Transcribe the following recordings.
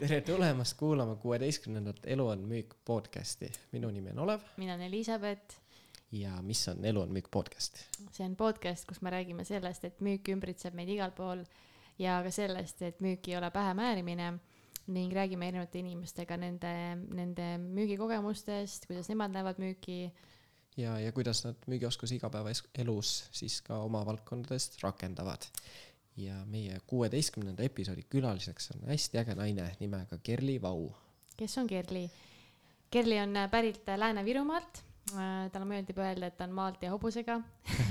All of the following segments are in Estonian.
tere tulemast kuulama kuueteistkümnendat Elu on müük podcasti. minu nimi on Olev mina olen Elizabeth. ja mis on Elu on müük podcast? see on podcast, kus me räägime sellest, et müük ümbritseb meid igal pool ja ka sellest, et müük ei ole pähemäärimine ning räägime erinevate inimestega nende, nende müügikogemustest, kuidas nemad näevad müüki. ja, ja kuidas nad müügioskusi igapäevaelus siis ka oma valdkondadest rakendavad ja meie kuueteistkümnenda episoodi külaliseks on hästi äge naine nimega Kerli Vau. kes on Kerli? Kerli on pärit Lääne-Virumaalt. talle meeldib öelda, et ta on maalt ja hobusega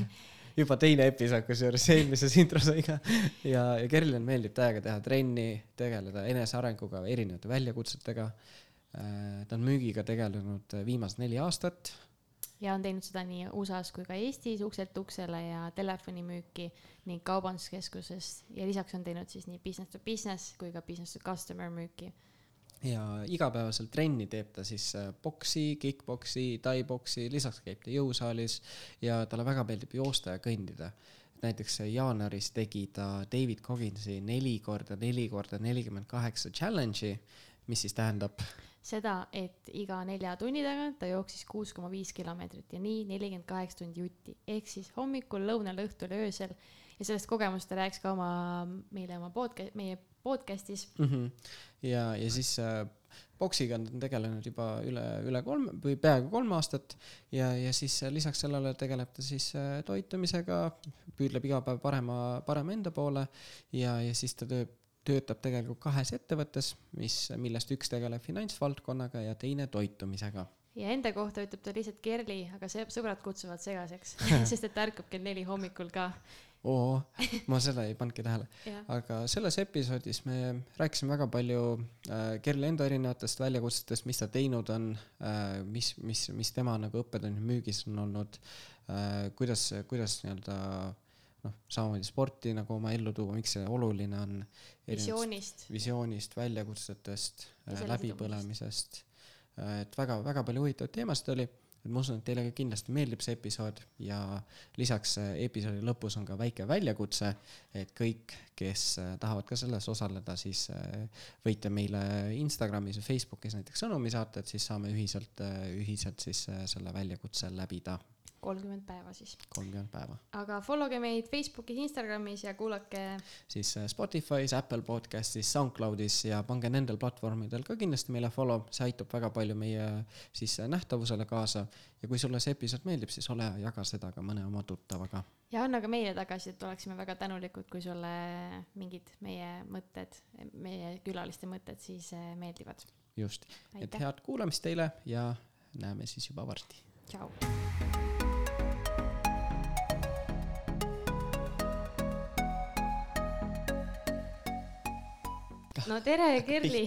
juba teine episood, kusjuures eelmises intros sai ka. ja, ja Kerlil meeldib täiega teha trenni, tegeleda enesearenguga, erinevate väljakutsetega. ta on müügiga tegelenud viimased neli aastat ja on teinud seda nii USA-s kui ka Eestis ukselt uksele ja telefonimüüki ning kaubanduskeskuses ja lisaks on teinud siis nii business to business kui ka business to customer müüki. ja igapäevaselt trenni teeb ta siis boksi, äh, kick-poksi, tai-boksi, lisaks käib ta jõusaalis ja talle väga meeldib joosta ja kõndida näiteks jaanuaris tegi ta David Cogginsi neli korda neli korda nelikümmend kaheksa challenge'i, mis siis tähendab seda, et iga nelja tunni tagant ta jooksis kuus koma viis kilomeetrit ja nii nelikümmend kaheksa tundi jutti. ehk siis hommikul, lõunal, õhtul ja öösel. ja sellest kogemust ta rääkis ka oma, meile oma podcast, meie podcast'is mm. -hmm. ja, ja siis äh, boksiga on tegelenud juba üle, üle kolm või peaaegu kolm aastat ja, ja siis äh, lisaks sellele tegeleb ta siis äh, toitumisega, püüdleb iga päev parema, parema enda poole ja, ja siis ta teeb töötab tegelikult kahes ettevõttes, mis, millest üks tegeleb finantsvaldkonnaga ja teine toitumisega. ja enda kohta ütleb ta lihtsalt Kerli, aga see, sõbrad kutsuvad segaseks sest et ta ärkab kell neli hommikul ka. oo, ma seda ei pannudki tähele aga selles episoodis me rääkisime väga palju äh, Kerli enda erinevatest väljakutsetest, mis ta teinud on äh,, mis, mis, mis tema nagu õppetund müügis on olnud äh,, kuidas, kuidas nii-öelda äh, noh, samamoodi sporti nagu oma ellu tuua, miks see oluline on. visioonist. visioonist, väljakutsetest, äh, läbipõlemisest. Äh, et väga-väga palju huvitavaid teemasid oli, et ma usun, et teile ka kindlasti meeldib see episood ja lisaks äh, episoodi lõpus on ka väike väljakutse, et kõik, kes tahavad ka selles osaleda, siis võite meile Instagramis ja Facebookis näiteks sõnumi saata, et siis saame ühiselt, ühiselt siis selle väljakutse läbida kolmkümmend päeva siis. kolmkümmend päeva. aga follow ge meid Facebookis, Instagramis ja kuulake. siis äh, Spotify's, Apple podcast'is, SoundCloud'is ja pange nendel platvormidel ka kindlasti meile follow, see aitab väga palju meie siis äh, nähtavusele kaasa. ja kui sulle see episood meeldib, siis ole hea, jaga seda ka mõne oma tuttavaga. ja anna ka meile tagasisidet, oleksime väga tänulikud, kui sulle mingid meie mõtted, meie külaliste mõtted siis äh, meeldivad. just, et head kuulamist teile ja näeme siis juba varsti. tšau. No tere, Kerli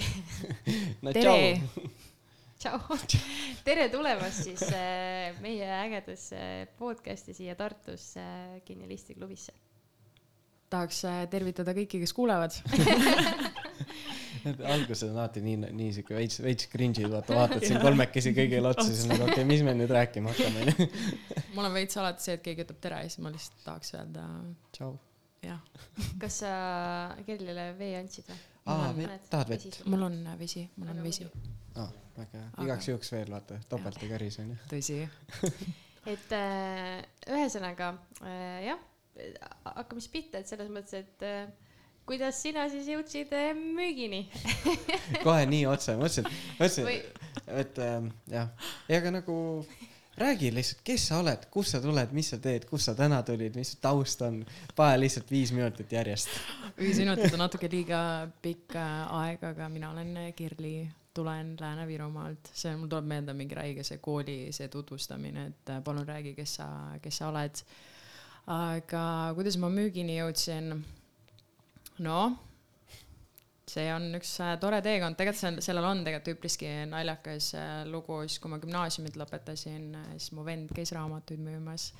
no tere. tšau. tere tulemast siis äh, meie ägedasse podcast'i siia Tartusse Genialisti klubisse. tahaks äh, tervitada kõiki, kes kuulevad alguses on alati nii, nii siuke veits, veits cringe'id, vaata, vaatad siin kolmekesi kõigile otsa, siis on nagu okei okay,, mis me nüüd rääkima hakkame, onju. mul on veits alati see, et keegi ütleb tere ja siis ma lihtsalt tahaks öelda. tšau. Jah. kas sa Kerlile vee andsid või? aa, tahad vett? mul on äh, vesi, mul on vesi. aa, väga hea, igaks juhuks veel vaata, topelt ei käris onju. tõsi et äh, ühesõnaga äh, jah, hakkame siis pihta, et selles mõttes, et äh, kuidas sina siis jõudsid äh, müügini kohe nii otse, mõtlesin, mõtlesin et äh, jah, ega nagu räägi lihtsalt, kes sa oled, kust sa tuled, mis sa teed, kust sa täna tulid, mis su taust on, pane lihtsalt viis minutit järjest. viis minutit on natuke liiga pikk äh, aeg, aga mina olen äh, Kirli, tulen Lääne-Virumaalt, see, mul tuleb meelde mingi räige see kooli, see tutvustamine, et äh, palun räägi, kes sa, kes sa oled. aga kuidas ma müügini jõudsin? noh see on üks äh, tore teekond, tegelikult on, sellel on tegelikult üpriski naljakas äh, lugu, siis kui ma gümnaasiumit lõpetasin, äh, siis mu vend käis raamatuid müümas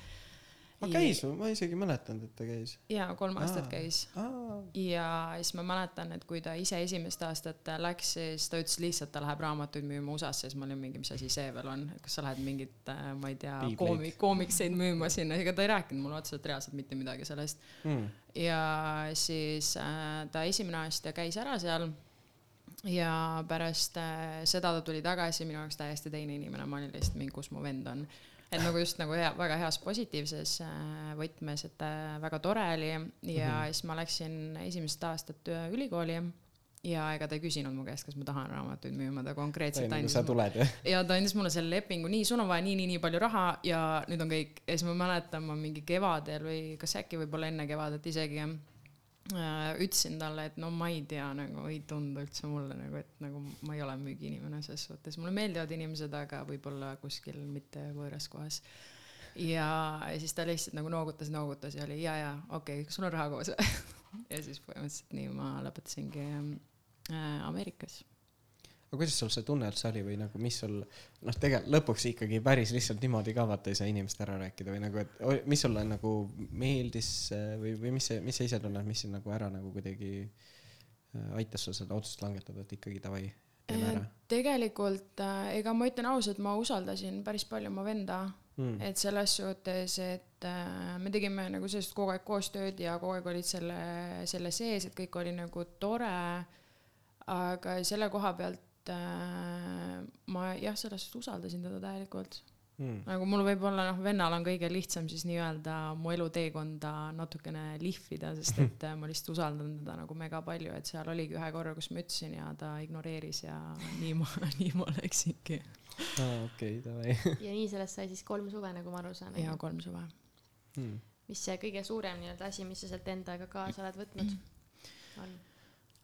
ah, käis või, ma isegi ei mäletanud, et ta käis. jaa, kolm aastat Aa. käis. ja siis ma mäletan, et kui ta ise esimest aastat läks, siis ta ütles lihtsalt, ta läheb raamatuid müüma USA-sse, siis ma olin mingi, mis asi see veel on, et kas sa lähed mingit, ma ei tea, koomik, koomikseid müüma sinna, ega ta ei rääkinud mulle otseselt reaalselt mitte midagi sellest. Hmm.. ja siis äh, ta esimene aasta käis ära seal. Ja pärast äh, seda ta tuli tagasi, minu jaoks täiesti teine inimene, ma olin lihtsalt mingi, kus mu vend on. Et nagu just nagu hea, väga heas positiivses äh, võtmes, et äh, väga tore oli ja mm -hmm. siis ma läksin esimest aastat ülikooli ja ega ta ei küsinud mu käest, kas ma tahan raamatuid müüma, ta konkreetselt andis. sa tuled jah? ja ta andis mulle selle lepingu, nii, sul on vaja nii, nii, nii palju raha ja nüüd on kõik. ja siis ma mäletan, ma mingi kevadel või kas äkki võib-olla enne kevadet isegi Äh, ütlesin talle, et no ma ei tea, nagu ei tundu üldse mulle nagu, et nagu ma ei ole müügiinimene ses suhtes, mulle meeldivad inimesed, aga võib-olla kuskil mitte võõras kohas. ja, siis ta lihtsalt nagu noogutas, noogutas ja oli ja, ja okei okay,, kas sul on raha koos? Ja siis põhimõtteliselt nii ma lõpetasingi äh, Ameerikas aga kuidas sul see tunne üldse oli või nagu, mis sul noh, tegelikult lõpuks ikkagi päris lihtsalt niimoodi ka vaata ei saa inimest ära rääkida või nagu, et mis sulle nagu meeldis äh, või, või mis see, mis sa ise tunned, mis sind nagu ära nagu kuidagi äh, aitas sul seda otsust langetada, et ikkagi davai, teeme ära? Äh, tegelikult ega ma ütlen ausalt, ma usaldasin päris palju oma venda mm., et selles suhtes, et me tegime nagu sellest kogu aeg koostööd ja kogu aeg olid selle, selle sees, et kõik oli nagu tore aga selle koha pealt et äh, ma jah, selles suhtes usaldasin teda täielikult mm.. nagu mul võib-olla noh, vennal on kõige lihtsam siis nii-öelda mu eluteekonda natukene lihvida, sest et äh, ma lihtsalt usaldan teda nagu mega palju, et seal oligi ühe korra, kus ma ütlesin ja ta ignoreeris ja nii ma, nii ma läksingi. aa, okei, davai. ja nii sellest sai siis kolm suve, nagu ma aru saan. jaa, kolm suve mm.. mis see kõige suurem nii-öelda asi, mis sa sealt endaga kaasa oled võtnud, on?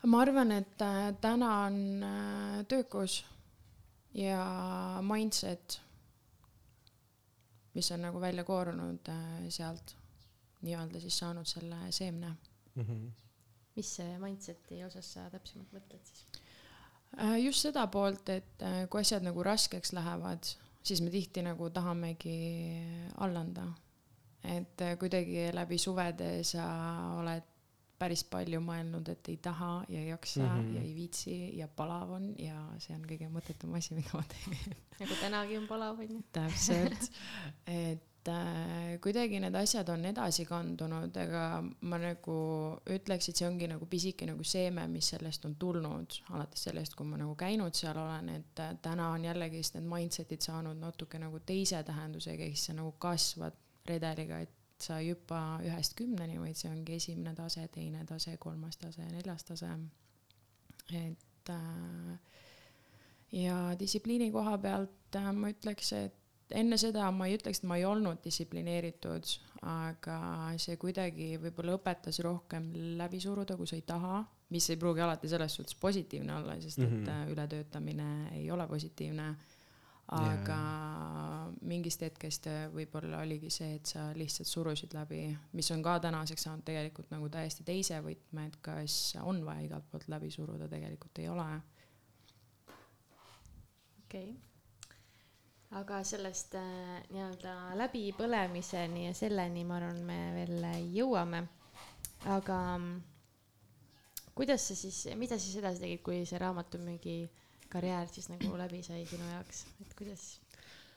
Ma arvan, et äh, täna on äh, töökus ja mindset, mis on nagu välja koorunud äh, sealt, nii-öelda siis saanud selle seemne mm. -hmm. mis see mindset'i osas sa täpsemalt mõtled siis? just seda poolt, et kui asjad nagu raskeks lähevad, siis me tihti nagu tahamegi alla anda. et kuidagi läbi suvede sa oled päris palju mõelnud, et ei taha ja ei jaksa mm -hmm. ja ei viitsi ja palav on ja see on kõige mõttetum asi, mida ma teen. nagu tänagi on palav on ju. täpselt, et äh, kuidagi need asjad on edasi kandunud, ega ma nagu ütleks, et see ongi nagu pisike nagu seeme, mis sellest on tulnud, alates sellest, kui ma nagu käinud seal olen, et äh, täna on jällegist need mindset'id saanud natuke nagu teise tähendusega, ehk siis sa nagu kasvad redeliga, et sa hüppa ühest kümneni, vaid see ongi esimene tase, teine tase, kolmas tase, neljas tase. et äh, ja distsipliini koha pealt äh, ma ütleks, et enne seda ma ei ütleks, et ma ei olnud distsiplineeritud, aga see kuidagi võib-olla õpetas rohkem läbi suruda, kui sa ei taha, mis ei pruugi alati selles suhtes positiivne olla, sest et mm -hmm. ületöötamine ei ole positiivne aga yeah. mingist hetkest võib-olla oligi see, et sa lihtsalt surusid läbi, mis on ka tänaseks saanud tegelikult nagu täiesti teise võtme, et kas on vaja igalt poolt läbi suruda, tegelikult ei ole. okei okay., aga sellest äh, nii-öelda läbipõlemiseni ja selleni, ma arvan, me veel jõuame. aga mm, kuidas sa siis, mida sa siis edasi tegid, kui see raamatumüügi karjäär siis nagu läbi sai sinu jaoks, et kuidas,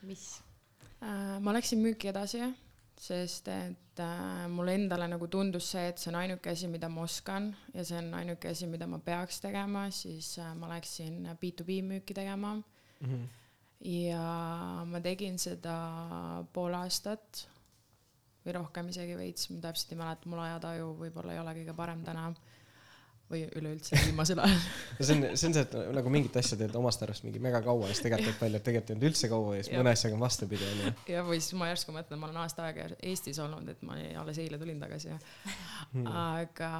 mis äh,? ma läksin müüki edasi, sest et äh, mulle endale nagu tundus see, et see on ainuke asi, mida ma oskan ja see on ainuke asi, mida ma peaks tegema, siis äh, ma läksin B2B müüki tegema mm. -hmm. ja ma tegin seda pool aastat või rohkem isegi veits, ma täpselt ei mäleta, mul ajataju võib-olla ei ole kõige parem täna või üleüldse viimasel ajal? See on, see on see, et nagu mingit asja teed omast arust mingi mega kaua ja siis tegelikult teed välja, et tegelikult ei olnud üldse kaua ja siis mõne asjaga on vastupidi onju. ja või siis ma järsku mõtlen, ma olen aasta aega Eestis olnud, et ma alles eile tulin tagasi hmm.. aga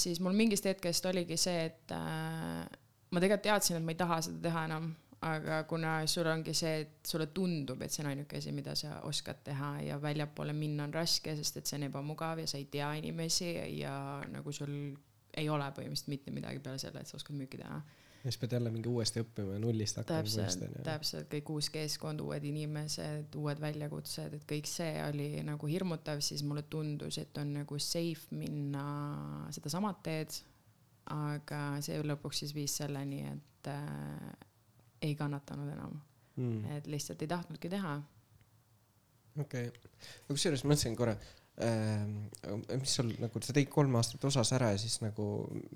siis mul mingist hetkest oligi see, et äh, ma tegelikult teadsin, et ma ei taha seda teha enam aga kuna sul ongi see, et sulle tundub, et see on ainuke asi, mida sa oskad teha ja väljapoole minna on raske, sest et see on ebamugav ja sa ei tea inimesi ja nagu sul ei ole põhimõtteliselt mitte midagi peale selle, et sa oskad müüki teha. ja siis pead jälle mingi uuesti õppima ja nullist hakkama. täpselt, täpselt, kõik uus keskkond, uued inimesed, uued väljakutsed, et kõik see oli nagu hirmutav, siis mulle tundus, et on nagu safe minna sedasama teed. aga see lõpuks siis viis selleni, et äh, ei kannatanud enam mm.. et lihtsalt ei tahtnudki teha. okei okay., kusjuures mõtlesin korra mis sul nagu, sa tegid kolm aastat osas ära ja siis nagu,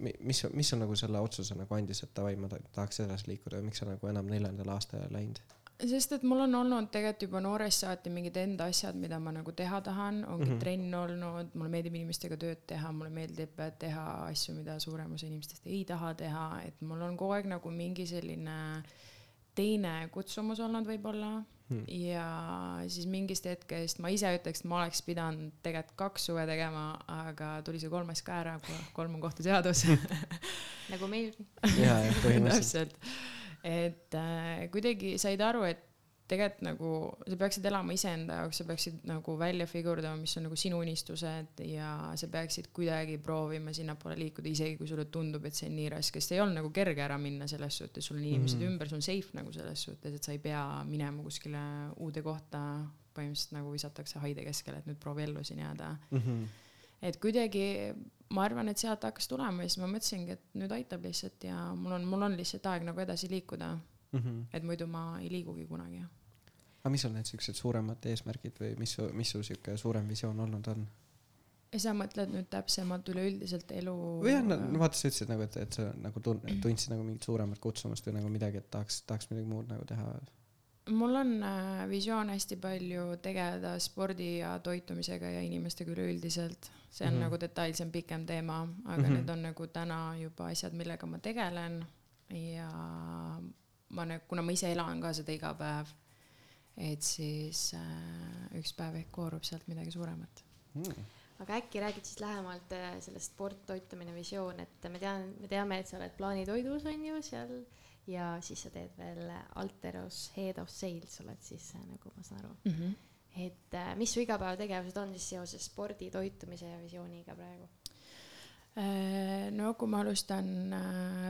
mis, mis sul nagu selle otsuse nagu andis, et davai, ma tahaks edasi liikuda miks sa nagu enam neljandal aastal läinud? sest et mul on olnud tegelikult juba noorest saati mingid enda asjad, mida ma nagu teha tahan, ongi mm -hmm. trenn olnud, mulle meeldib inimestega tööd teha, mulle meeldib teha asju, mida suurem osa inimestest ei taha teha, et mul on kogu aeg nagu mingi selline teine kutsumus olnud võib-olla hmm. ja siis mingist hetkest ma ise ütleks, et ma oleks pidanud tegelikult kaks suve tegema, aga tuli see kolmas ka ära, kolm on kohtuseadus nagu meilgi. jaa, jah, põhimõtteliselt et äh, kuidagi said aru, et tegelikult nagu sa peaksid elama iseenda jaoks, sa peaksid nagu välja figurdama, mis on nagu sinu unistused ja sa peaksid kuidagi proovima sinnapoole liikuda, isegi kui sulle tundub, et see on nii raske, sest ei olnud nagu kerge ära minna selles suhtes, sul on inimesed mm -hmm. ümber, sul on safe nagu selles suhtes, et sa ei pea minema kuskile uude kohta, põhimõtteliselt nagu visatakse haide keskele, et nüüd proovi ellu siin jääda mm. -hmm. et kuidagi ma arvan, et sealt hakkas tulema ja siis ma mõtlesingi, et nüüd aitab lihtsalt ja mul on, mul on lihtsalt aeg nagu edasi liikuda mm. -hmm. et muidu ma ei liigugi kunagi. aga mis on need siuksed suuremad eesmärgid või mis mis su siuke suurem visioon olnud on? ja sa mõtled nüüd täpsemalt üleüldiselt elu? või jah, no vaata, sa ütlesid nagu, et, et sa nagu tund-, tundsid nagu mingit suuremat kutsumust või nagu midagi, et tahaks, tahaks midagi muud nagu teha mul on äh, visioon hästi palju tegeleda spordi ja toitumisega ja inimestega üleüldiselt. see on mm -hmm. nagu detailsem, pikem teema, aga mm -hmm. need on nagu täna juba asjad, millega ma tegelen ja ma nagu, kuna ma ise elan ka seda iga päev, et siis äh, üks päev ehk koorub sealt midagi suuremat mm aga äkki räägid siis lähemalt äh, sellest sport, toitumine, visioon, et me tean, me teame, et sa oled plaanitoidus on ju seal ja siis sa teed veel Alteros Head of Sales oled siis äh, nagu ma saan aru mm. -hmm. et äh, mis su igapäevategevused on siis seoses spordi, toitumise ja visiooniga praegu? Äh, no kui ma alustan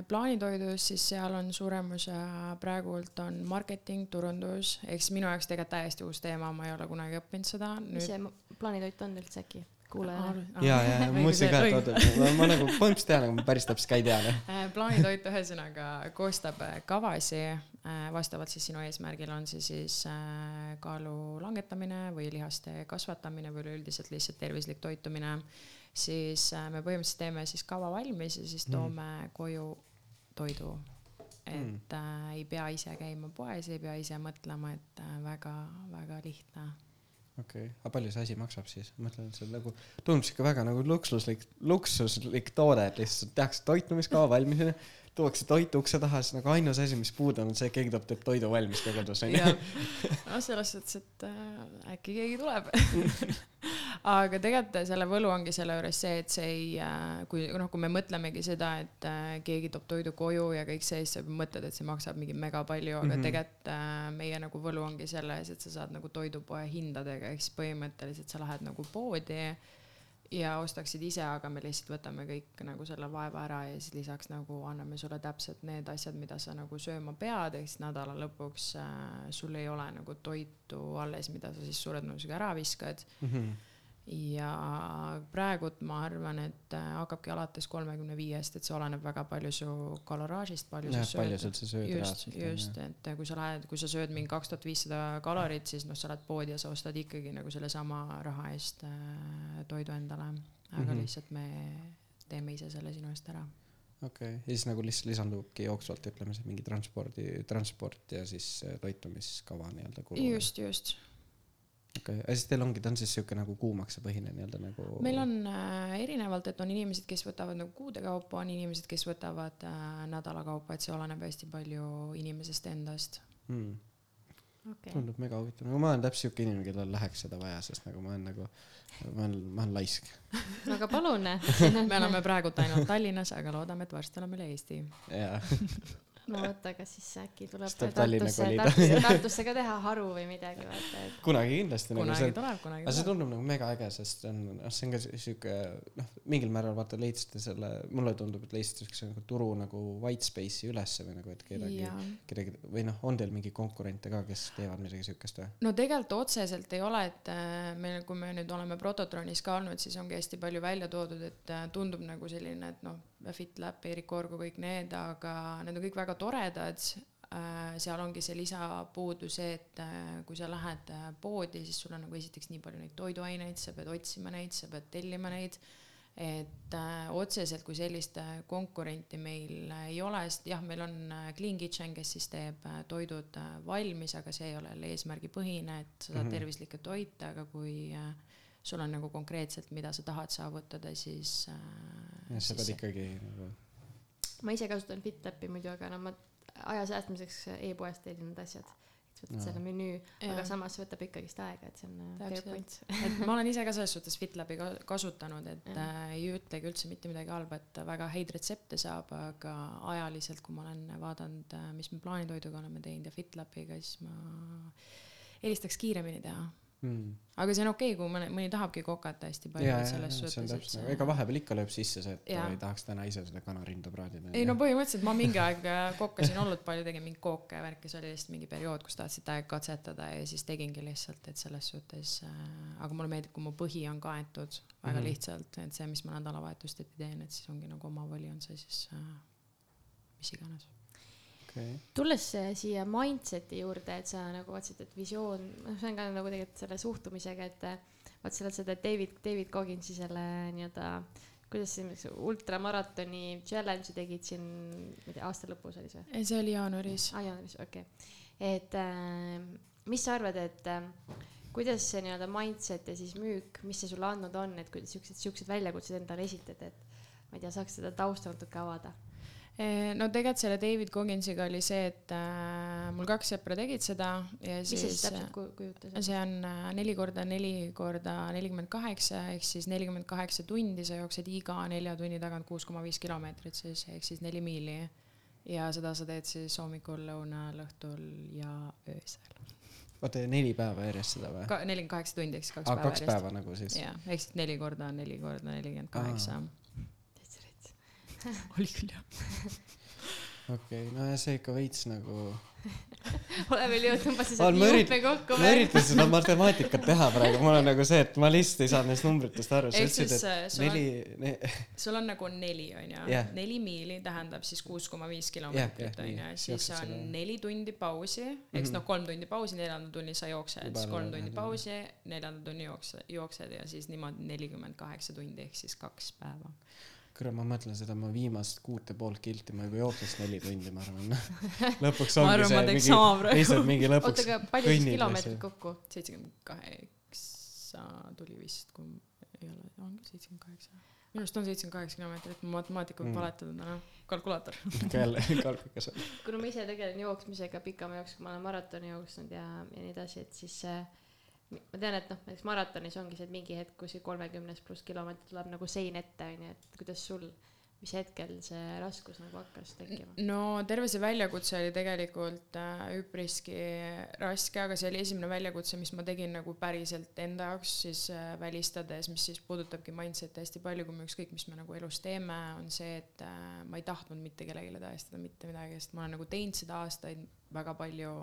plaanitoidus, siis seal on suurem osa praegult on marketing, turundus, ehk siis minu jaoks tegelikult täiesti uus teema, ma ei ole kunagi õppinud seda. mis see plaanitoit on üldse äkki? kuulajale. ja, ja ma mõtlesin ka, et oota, ma, ma nagu põhimõtteliselt tean, aga ma päris täpselt ka ei tea. Noh. plaanitoit ühesõnaga koostab äh, kavasi, äh, vastavalt siis sinu eesmärgil on see siis äh, kaalu langetamine või lihaste kasvatamine või üleüldiselt lihtsalt tervislik toitumine. Siis me põhimõtteliselt teeme siis kava valmis ja siis mm. toome mm. koju toidu et mm. äh, ei pea ise käima poes, ei pea ise mõtlema, et väga-väga äh, lihtne okei okay., aga palju see asi maksab siis? ma mõtlen, et see on nagu, tundub siuke väga nagu luksuslik, luksuslik toode, et lihtsalt tehakse toitumiskava valmis onju, tuuakse toit ukse taha, siis nagu ainus asi, mis puudu on, on see, et keegi toob, teeb toidu valmis ka kodus onju. no selles suhtes, et äh, äkki keegi tuleb aga tegelikult selle võlu ongi selle juures see, et see ei äh,, kui noh, kui me mõtlemegi seda, et äh, keegi toob toidu koju ja kõik see, siis sa mõtled, et see maksab mingi mega palju, aga mm -hmm. tegelikult äh, meie nagu võlu ongi selles, et sa saad nagu toidupoe hindadega, ehk siis põhimõtteliselt sa lähed nagu poodi ja ostaksid ise, aga me lihtsalt võtame kõik nagu selle vaeva ära ja siis lisaks nagu anname sulle täpselt need asjad, mida sa nagu sööma pead, ehk siis nädala lõpuks äh, sul ei ole nagu toitu alles, mida sa siis suure tõenäosusega ära viskad mm. -hmm ja praegult ma arvan, et äh, hakkabki alates kolmekümne viiest, et see oleneb väga palju su kaloraažist, palju ja, sa sööd. sööd just, just, et äh, kui sa lähed, kui sa sööd mingi kaks tuhat viissada kalorit, siis noh, sa lähed poodi ja sa ostad ikkagi nagu sellesama raha eest äh, toidu endale. aga mm -hmm. lihtsalt me teeme ise selle sinu eest ära okei okay., ja siis nagu lihtsalt lisandubki jooksvalt ütleme see mingi transpordi, transport ja siis toitumiskava nii-öelda kulu. just, just okei okay., ja siis teil ongi, ta on siis siuke nagu kuumaksepõhine nii-öelda nagu? meil on äh, erinevalt, et on inimesed, kes võtavad nagu kuude kaupa, on inimesed, kes võtavad äh, nädala kaupa, et see oleneb hästi palju inimesest endast hmm.. Okay. tundub mega huvitav, no ma olen täpselt siuke inimene, kellel läheks seda vaja, sest nagu ma olen nagu, ma olen, ma olen laisk no aga palun me oleme praegult ainult Tallinnas, aga loodame, et varsti oleme üle Eesti. jaa no vot, aga siis äkki tuleb Tartusse, Tartusse, Tartusse ka teha haru või midagi, vaata, et. kunagi kindlasti. Nagu kunagi nagu tuleb, kunagi tuleb. aga see tundub nagu mega äge, sest see on, noh, see on ka sihuke, noh, mingil määral vaata leidsite selle, mulle tundub, et leidsite siukse nagu turu nagu white space'i ülesse või nagu, et kedagi, kedagi või noh, on teil mingi konkurente ka, kes teevad midagi siukest või? no tegelikult otseselt ei ole, et äh, meil, kui me nüüd oleme Prototronis ka olnud, siis ongi hästi palju välja toodud, et äh, tundub nagu selline, et noh FitLab, Erik Orgu, kõik need, aga need on kõik väga toredad, äh, seal ongi see lisapuudus see, et äh, kui sa lähed äh, poodi, siis sul on nagu esiteks nii palju neid toiduaineid, sa pead otsima neid, sa pead tellima neid et äh, otseselt kui sellist äh, konkurenti meil äh, ei ole, sest jah, meil on äh, Clean Kitchen, kes siis teeb äh, toidud äh, valmis, aga see ei ole jälle eesmärgipõhine, et sa saad mm. -hmm. tervislikke toite, aga kui äh, sul on nagu konkreetselt, mida sa tahad saavutada, siis äh, jah, sa pead ikkagi nagu ma ise kasutan FitLapi muidu, aga no ma aja säästmiseks e-poest tellin need asjad. et võtad Jaa. selle menüü, aga samas võtab ikkagist aega, et see on äh, fair point. et ma olen ise ka selles suhtes FitLabi ka kasutanud, et Jah. äh, ei ütlegi üldse mitte midagi halba, et väga häid retsepte saab, aga ajaliselt, kui ma olen vaadanud, mis me plaanitoiduga oleme teinud ja FitLabiga, siis ma eelistaks kiiremini teha. mm.. aga see on okei okay,, kui mõne, mõni tahabki kokata hästi palju, ja, et ja, selles ja see on suhtes, et täpselt nagu, ega vahepeal ikka lööb sisse see, et Jaa. ei tahaks täna ise seda kanarinda praadida. ei no põhimõtteliselt ma mingi aeg äh, kokkasin hullult palju, tegin mingeid kooke ja värki, see oli lihtsalt mingi periood, kus tahtsid täiega katsetada ja siis tegingi lihtsalt, et selles suhtes äh,, aga mulle meeldib, kui mu põhi on kaetud väga mm. -hmm. lihtsalt, et see, mis ma nädalavahetusteti teen, et siis ongi nagu oma voli on see siis äh, mis iganes. okay.. tulles siia mindset'i juurde, et sa nagu vaatasid, et visioon, noh, see on ka nagu tegelikult selle suhtumisega, et vaat sa oled seda David, David Cogginsi selle nii-öelda, kuidas see niisuguse ultramaratoni challenge'i tegid siin, ma ei tea, aasta lõpus oli see? see oli jaanuaris. aa, jaanuaris, okei okay.. et äh, mis sa arvad, et äh, kuidas see nii-öelda mindset ja siis müük, mis see sulle andnud on, et kuidas siuksed, siuksed väljakutsed endale esitad, et ma ei tea, saaks seda tausta natuke avada? No tegelikult selle David Cogginsiga oli see, et äh, mul kaks sõpra tegid seda ja mis see siis siis äh, täpselt ku- kujutas? see on äh, neli korda neli korda nelikümmend kaheksa ehk siis nelikümmend kaheksa tundi, sa jooksed iga nelja tunni tagant kuus koma viis kilomeetrit siis ehk siis neli miili. ja seda sa teed siis hommikul, lõunal, õhtul ja öösel. oota, neli päeva järjest seda või? ka nelikümmend kaheksa tundi ehk siis kaks aa, päeva kaks järjest. päeva nagu siis? jah, ehk siis neli korda neli korda nelikümmend kaheksa. rets. oli küll jah. okei okay,, no ja see ikka veits nagu, ole veel jõudnud, tõmbasid Olen sealt juppe kokku ma üritasin seda matemaatikat teha praegu, mul on nagu see, et ma lihtsalt ei saanud neist numbritest aru, sa ehk siis et äh, sul on neli ne,, sul on nagu neli onju Jah. neli miili tähendab siis kuus koma viis kilomeetrit nii, onju siis on seda. neli tundi pausi eks Mhm. noh kolm tundi pausi neljandal tunnil sa jooksed siis kolm tundi jah. pausi neljandal tunnil jookse- jooksed ja siis niimoodi nelikümmend kaheksa tundi ehk siis kaks päeva kurat, ma mõtlen seda, ma viimast kuute poolt kilti ma juba jookseks neli tundi, ma arvan. lõpuks ma ongi arvan ma see mingi, lihtsalt mingi oota, lõpuks aga palju siis kilomeetrit kokku? seitsekümmend kaheksa tuli vist kui ei ole on küll seitsekümmend kaheksa minu arust on seitsekümmend kaheksa kilomeetrit matemaatika võib Mm. valetada täna kalkulaator jälle kalkukas. kuna ma ise tegelen jooksmisega pikama jooksul, ma olen maratoni jooksnud ja, ja nii edasi, et siis äh, ma tean, et noh, näiteks maratonis ongi see, et mingi hetk kuskil kolmekümnes pluss kilomeetrit tuleb nagu sein ette, onju, et kuidas sul, mis hetkel see raskus nagu hakkas tekkima? no terve see väljakutse oli tegelikult äh, üpriski raske, aga see oli esimene väljakutse, mis ma tegin nagu päriselt enda jaoks siis äh, välistades, mis siis puudutabki mindset'i hästi palju, kui me ükskõik, mis me nagu elus teeme, on see, et äh, ma ei tahtnud mitte kellelegi tõestada mitte midagi, sest ma olen nagu teinud seda aastaid väga palju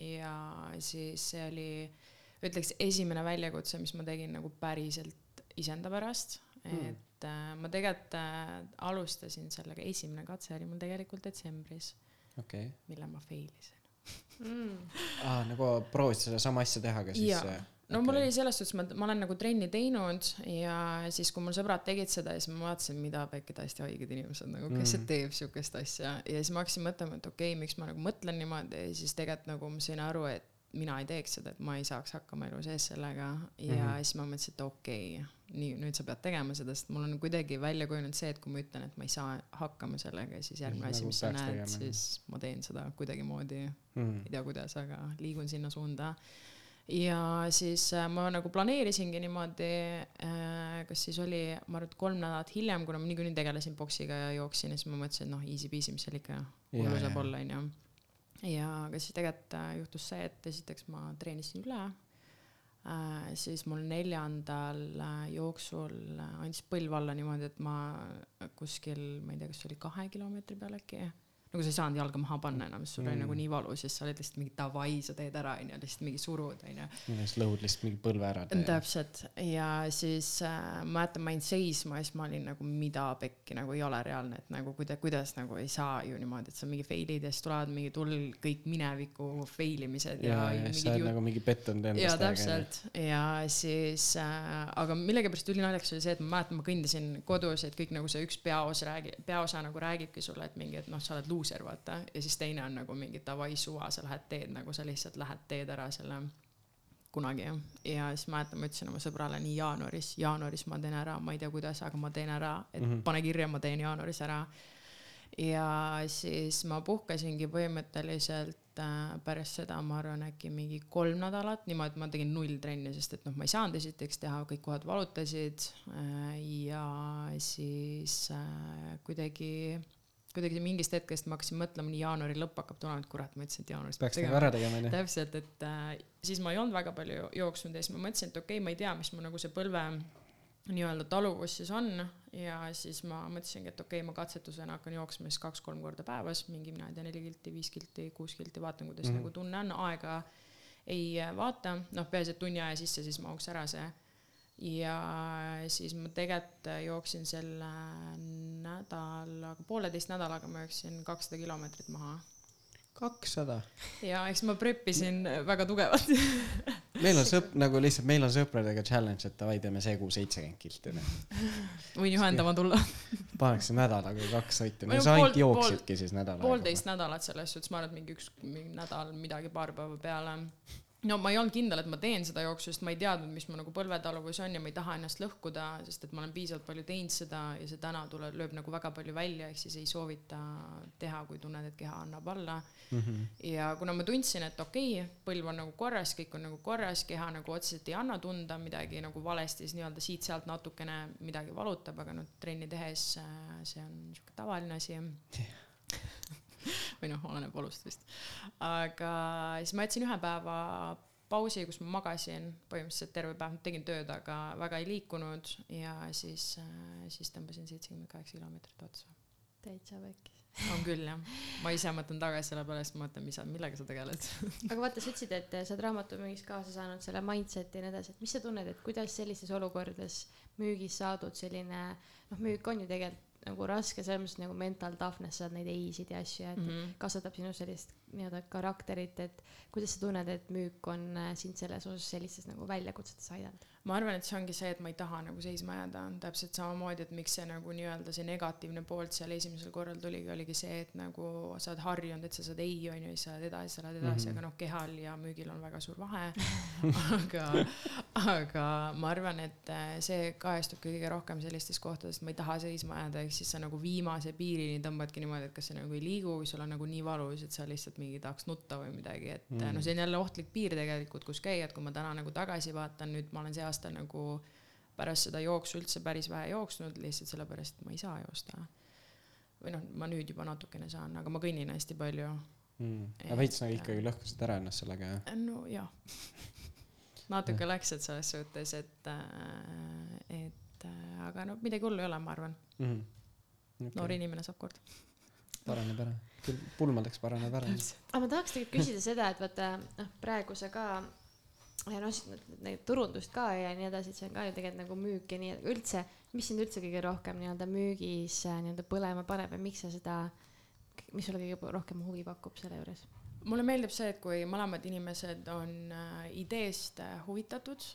ja siis see oli, ütleks esimene väljakutse, mis ma tegin nagu päriselt iseenda pärast Hmm. et äh, ma tegelikult äh, alustasin sellega, esimene katse oli mul tegelikult detsembris, okei. mille ma fail isin. Mm. aa, nagu proovisid sedasama asja teha, aga siis no mul oli selles suhtes, ma, ma olen nagu trenni teinud ja siis, kui mul sõbrad tegid seda, siis ma vaatasin, mida pekki täiesti haiged inimesed nagu, kes see Mm. teeb siukest asja ja siis ma hakkasin mõtlema, et okei okay,, miks ma nagu mõtlen niimoodi ja siis tegelikult nagu ma sain aru, et mina ei teeks seda, et ma ei saaks hakkama elu sees sellega ja mm. -hmm. siis ma mõtlesin, et okei okay,, nii nüüd sa pead tegema seda, sest mul on kuidagi välja kujunenud see, et kui ma ütlen, et ma ei saa hakkama sellega, siis järgmine Nagu asi, mis sa näed, siis ma teen seda kuidagimoodi mm. ei tea kuidas, aga liigun sinna suunda. ja siis äh, ma nagu planeerisingi niimoodi äh,, kas siis oli, ma arvan, et kolm nädalat hiljem, kuna ma niikuinii tegelesin poksiga ja jooksin ja siis ma mõtlesin, et noh, easy peasy, mis seal ikka hullu saab olla, onju. Ja aga siis tegelikult äh, juhtus see, et esiteks ma treenisin üle äh,, siis mul neljandal äh, jooksul äh, andis põlv alla niimoodi, et ma kuskil, ma ei tea, kas see oli kahe kilomeetri peal äkki, nagu sa ei saanud jalga maha panna enam, sest sul oli Mm. nagu nii valus ja siis sa olid lihtsalt mingi davai, sa teed ära onju, lihtsalt mingi surud onju. millest lõhud lihtsalt mingi põlve ära täpselt ja siis äh, ma mäletan, ma jäin seisma ja siis ma olin nagu mida pekki nagu ei ole reaalne, et nagu kuida-, kuidas nagu ei saa ju niimoodi, et sa mingi fail'id ja siis tulevad mingi tull kõik mineviku fail imised ja, ja, ja siis sa oled nagu mingi pettunud ja endast. täpselt ja siis äh,, aga millegipärast ülinaljakas oli see, et ma mäletan, ma kõndisin kodus, et kõik nagu see üks peaosa räägi-, peaosa nagu räägibki sulle, et mingi, et noh, sa oled luuser, vaata. ja siis teine on nagu mingi davai suva, sa lähed teed nagu sa lihtsalt lähed teed ära selle kunagi jah. ja siis mäletan, ma ütlesin oma sõbrale nii jaanuaris, jaanuaris ma teen ära, ma ei tea kuidas, aga ma teen ära, et mm. -hmm. pane kirja, ma teen jaanuaris ära. ja siis ma puhkasingi põhimõtteliselt äh, pärast seda, ma arvan, äkki mingi kolm nädalat niimoodi, et ma tegin null trenni, sest et noh, ma ei saanud esiteks teha, kõik kohad valutasid äh, ja siis äh, kuidagi kuidagi mingist hetkest ma hakkasin mõtlema, nii jaanuari lõpp hakkab tulema, et kurat, ma ütlesin, et jaanuaris peaks nagu ära tegema onju. täpselt, et äh, siis ma ei olnud väga palju jooksnud ja siis ma mõtlesin, et okei okay,, ma ei tea, mis mu nagu see põlve nii-öelda taluvus siis on ja siis ma mõtlesingi, et okei okay,, ma katsetusena hakkan jooksma siis kaks-kolm korda päevas, mingi mina ei tea, neli kilti, viis kilti, kuus kilti, vaatan, kuidas mm. -hmm. nagu tunne on, aega ei vaata, noh, peaasi, et tunni aja sisse siis mahuks ära see. Ja siis ma tegelikult jooksin selle nädalaga, pooleteist nädalaga ma jooksin kakssada kilomeetrit maha kakssada. ja eks ma preppisin väga tugevalt meil on sõp-, nagu lihtsalt meil on sõpradega challenge, et davai, teeme see kuu seitsekümmend kilti võin juhendama tulla. paneks nädalaga kaks Või no sa ainult jooksidki siis nädal aega. poolteist nädalat selles suhtes, ma arvan, et mingi üks mingi nädal midagi paar päeva peale. No ma ei olnud kindel, et ma teen seda jooksu, sest ma ei teadnud, mis mu nagu põlvetaluvus on ja ma ei taha ennast lõhkuda, sest et ma olen piisavalt palju teinud seda ja see täna tuleb, lööb nagu väga palju välja, ehk siis ei soovita teha, kui tunned, et keha annab alla. Mhm. ja kuna ma tundsin, et okei okay,, põlv on nagu korras, kõik on nagu korras, keha nagu otseselt ei anna tunda midagi nagu valesti, siis nii-öelda siit-sealt natukene midagi valutab, aga noh, trenni tehes äh, see on niisugune tavaline asi. Või noh, oleneb valust vist. aga siis ma jätsin ühe päeva pausi, kus ma magasin põhimõtteliselt terve päev, tegin tööd, aga väga ei liikunud ja siis, siis tõmbasin seitsekümmend kaheksa kilomeetrit otsa. täitsa pekkis. on küll jah, ma ise mõtlen tagasi selle peale, siis ma mõtlen, mis sa, millega sa tegeled. aga vaata, sa ütlesid, et sa oled raamatumüügis kaasa saanud selle mindset'i ja nii edasi, et mis sa tunned, et kuidas sellistes olukordades müügis saadud selline, noh, müük on ju tegelikult nagu raske, selles mõttes nagu mental toughness, sa saad neid ei-sid ja asju ja et mm. -hmm. kasvatab sinu sellist nii-öelda karakterit, et kuidas sa tunned, et müük on äh, sind selles osas sellistes nagu väljakutsetes aidanud? ma arvan, et see ongi see, et ma ei taha nagu seisma jääda, täpselt samamoodi, et miks see nagu nii-öelda see negatiivne pool seal esimesel korral tuligi, oligi see, et nagu sa oled harjunud, et sa saad ei, onju, siis sa lähed edasi, sa lähed edasi mm. -hmm. aga noh, kehal ja müügil on väga suur vahe. aga, aga ma arvan, et äh, see kajastubki kõige rohkem sellistes kohtades, et ma ei taha seisma jääda, ehk siis sa nagu viimase piirini tõmbadki niimoodi, et kas sa nagu ei liigu või sul on nagu nii valus, et sa lihtsalt mingi tahaks nutta või midagi, et mm. Noh, see on jälle ohtlik piir tegelikult, kus käia, et kui ma täna nagu tagasi vaatan, nüüd ma olen see aasta nagu pärast seda jooksu üldse päris vähe jooksnud, lihtsalt sellepärast, et ma ei saa joosta. või noh, ma nüüd juba natukene saan, aga ma kõnnin hästi palju. mm.. Aga veits nagu ikkagi lõhkusid ära ennast sellega jah? no jah, natuke läks, et selles suhtes, et, et äh, aga no midagi hullu ei ole, ma arvan, mm. -hmm. noor inimene saab korda. Paraneb ära, küll pulmadeks paraneb ära. aga ma tahaks tegelikult küsida seda, et vaata noh, praegu sa ka ja noh, neid turundust ka ja nii edasi, et see on ka ju tegelikult nagu müük ja nii, üldse, mis sind üldse kõige rohkem nii-öelda müügis äh, nii-öelda põlema paneb ja miks sa seda, mis sulle kõige rohkem huvi pakub selle juures? mulle meeldib see, et kui mõlemad inimesed on äh, ideest äh, huvitatud,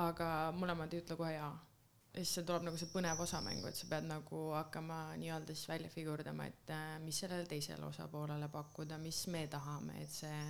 aga mõlemad ei ütle kohe jaa. Ja siis see tuleb nagu see põnev osa mängu, et sa pead nagu hakkama nii-öelda siis välja figurdama, et äh, mis sellele teisele osapoolele pakkuda, mis me tahame, et see,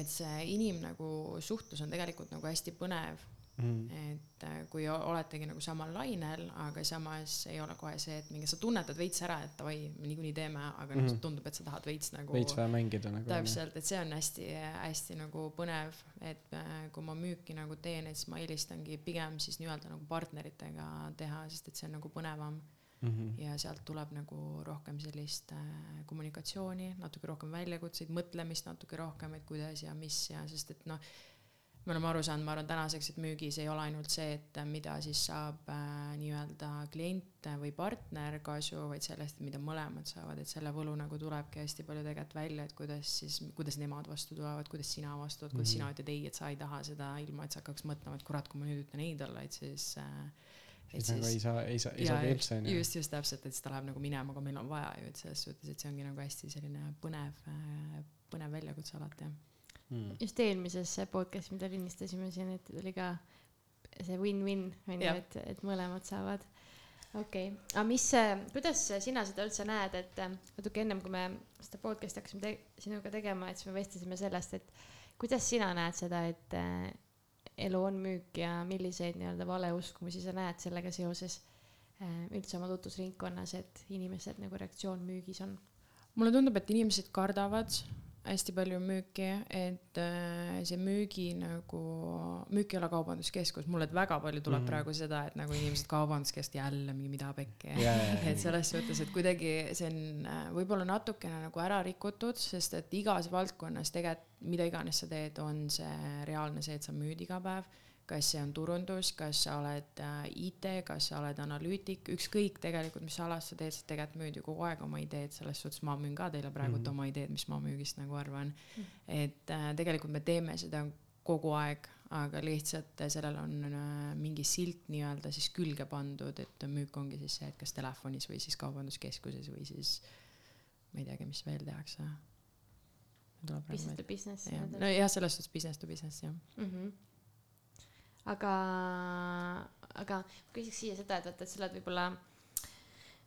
et see inim nagu suhtlus on tegelikult nagu hästi põnev Mm. et äh, kui oletegi nagu samal lainel, aga samas ei ole kohe see, et mingi sa tunnetad veits ära, et davai, me niikuinii teeme, aga noh Mhm., tundub, et sa tahad veits nagu veits vähe mängida nagu. täpselt, et see on hästi-hästi nagu põnev, et äh, kui ma müüki nagu teen, et siis ma eelistangi pigem siis nii-öelda nagu partneritega teha, sest et see on nagu põnevam Mm -hmm. ja sealt tuleb nagu rohkem sellist äh, kommunikatsiooni, natuke rohkem väljakutseid, mõtlemist natuke rohkem, et kuidas ja mis ja sest et noh, me oleme aru saanud, ma arvan tänaseks, et müügis ei ole ainult see, et mida siis saab äh, nii-öelda klient või partner kasu, vaid sellest, mida mõlemad saavad, et selle võlu nagu tulebki hästi palju tegelikult välja, et kuidas siis, kuidas nemad vastu tulevad, kuidas sina vastu tuled, kuidas mm -hmm. sina ütled ei, et sa ei taha seda, ilma et sa hakkaks mõtlema, et kurat, kui ma nüüd ütlen ei talle, et siis äh, siis nagu ei saa, ei saa, ei sobi üldse onju. just, just täpselt, et siis ta läheb nagu minema, aga meil on vaja ju, et selles suhtes, et see ongi nagu hästi selline põnev, äh, põnev väljakutse alati jah mm.. just eelmises podcast'is, mida lindistasime siin, et oli ka see win-win on ju, et, et mõlemad saavad. okei okay., aga mis, kuidas sina seda üldse näed, et natuke ennem kui me seda podcast'i hakkasime te sinuga tegema, et siis me vestlesime sellest, et kuidas sina näed seda, et äh, elu on müük ja milliseid nii-öelda valeuskumusi sa näed sellega seoses äh, üldse oma tutvusringkonnas, et inimesed nagu reaktsioon müügis on? mulle tundub, et inimesed kardavad hästi palju müüki, et äh, see müügi nagu, müük ei ole kaubanduskeskus, mulle väga palju tuleb mm. -hmm. praegu seda, et nagu inimesed kaubanduskeskus jälle mingi mida pekki yeah.. et selles suhtes, et kuidagi see on äh, võib-olla natukene nagu ära rikutud, sest et igas valdkonnas tegelikult mida iganes sa teed, on see reaalne see, et sa müüd iga päev kas see on turundus, kas sa oled äh, IT, kas sa oled analüütik, ükskõik tegelikult, mis alas sa teed, sa tegelikult müüd ju kogu aeg oma ideed, selles suhtes ma müün ka teile praegult mm -hmm. oma ideed, mis ma müügist nagu arvan mm. -hmm. et äh, tegelikult me teeme seda kogu aeg, aga lihtsalt sellel on äh, mingi silt nii-öelda siis külge pandud, et müük ongi siis see, et kas telefonis või siis kaubanduskeskuses või siis ma ei teagi, mis veel tehakse. Business to business. nojah, selles suhtes business to business jah mm. -hmm aga, aga küsiks siia seda, et vaata, et sa oled võib-olla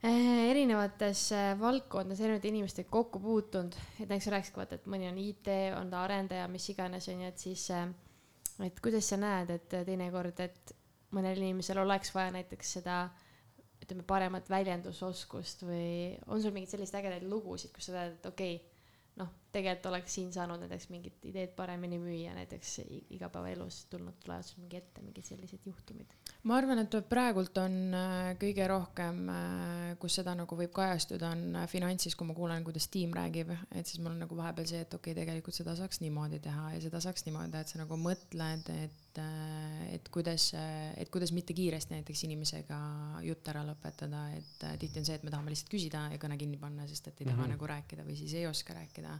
eh, erinevates eh, valdkondades erinevate inimestega kokku puutunud, et näiteks sa rääkisid, vaata, et mõni on IT, on ta arendaja, mis iganes on ju, et siis, eh, et kuidas sa näed, et teinekord, et mõnel inimesel oleks vaja näiteks seda ütleme, paremat väljendusoskust või on sul mingeid selliseid ägedaid lugusid, kus sa tead, et okei okay,, noh, tegelikult oleks siin saanud näiteks mingit ideed paremini müüa, näiteks igapäevaelus tulnud tulevad mingi ette mingid sellised juhtumid? Ma arvan, et praegult on äh, kõige rohkem, äh, kus seda nagu võib kajastuda, on äh, finantsis, kui ma kuulen, kuidas tiim räägib, et siis mul on nagu vahepeal see, et okei okay,, tegelikult seda saaks niimoodi teha ja seda saaks niimoodi teha, et sa nagu mõtled, et et kuidas, et kuidas mitte kiiresti näiteks inimesega jutt ära lõpetada, et tihti on see, et me tahame lihtsalt küsida ja kõne kinni panna, sest et ei taha mm -hmm. nagu rääkida või siis ei oska rääkida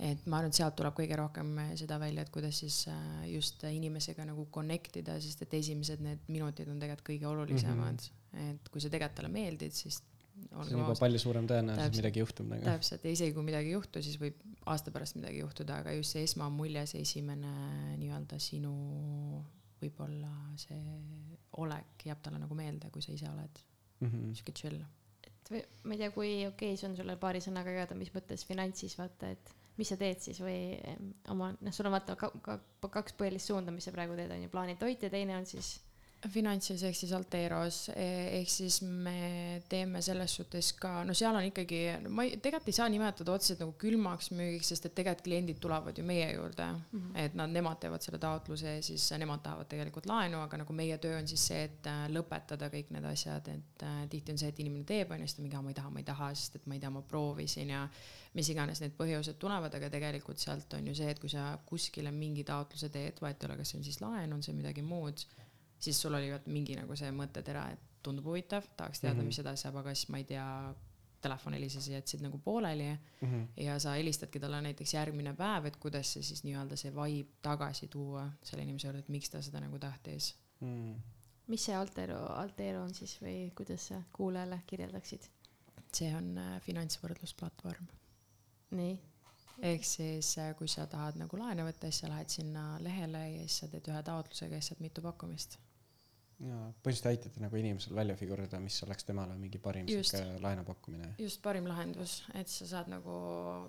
et ma arvan, et sealt tuleb kõige rohkem seda välja, et kuidas siis äh, just inimesega nagu connect ida, sest et esimesed need minutid on tegelikult kõige olulisemad mm. -hmm. et kui sa tegelikult talle meeldid, siis see on juba palju suurem tõenäosus, et midagi juhtub nagu. täpselt, ja isegi kui midagi ei juhtu, siis võib aasta pärast midagi juhtuda, aga just see esmamulje, see esimene nii-öelda sinu võib-olla see olek jääb talle nagu meelde, kui sa ise oled mm -hmm. sihuke chill. et või ma ei tea, kui okei okay, see on sulle paari sõnaga jagada, mis mõttes finantsis vaata, et mis sa teed siis või oma, noh, sul on vaata ka, ka, kaks põhilist suunda, mis sa praegu teed, on ju, plaanid toit ja teine on siis Finantsis ehk siis Alteros e-, ehk siis me teeme selles suhtes ka, no seal on ikkagi, ma ei, tegelikult ei saa nimetada otseselt nagu külmaks müügiks, sest et tegelikult kliendid tulevad ju meie juurde mm, -hmm. et nad, nemad teevad selle taotluse ja siis nemad tahavad tegelikult laenu, aga nagu meie töö on siis see, et äh, lõpetada kõik need asjad, et äh, tihti on see, et inimene teeb, on ju, siis ta mingi, ma ei taha, ma ei taha, sest et ma ei tea, ma proovisin ja mis iganes need põhjused tulevad, aga tegelikult sealt on ju see, et kui sa kuskile mingi taotluse teed, vahet ei ole, kas see on siis laen, on see midagi muud siis sul oli mingi nagu see mõttetera, et tundub huvitav, tahaks teada mm, -hmm. mis edasi saab, aga siis ma ei tea, telefon helises ja jätsid nagu pooleli mm -hmm. ja sa helistadki talle näiteks järgmine päev, et kuidas see siis nii-öelda see vibe tagasi tuua selle inimese juurde, et miks ta seda nagu tahtis mm.. mis see Altero, Altero on siis või kuidas sa kuulajale kirjeldaksid? see on äh, finantsvõrdlusplatvorm. nii? ehk siis, äh, kui sa tahad nagu laenu võtta, siis sa lähed sinna lehele ja siis sa teed ühe taotlusega ja siis saad mitu pakkumist jaa, põhimõtteliselt aitate nagu inimesel välja figurida, mis oleks temale mingi parim sihuke laenupakkumine. just, parim lahendus, et sa saad nagu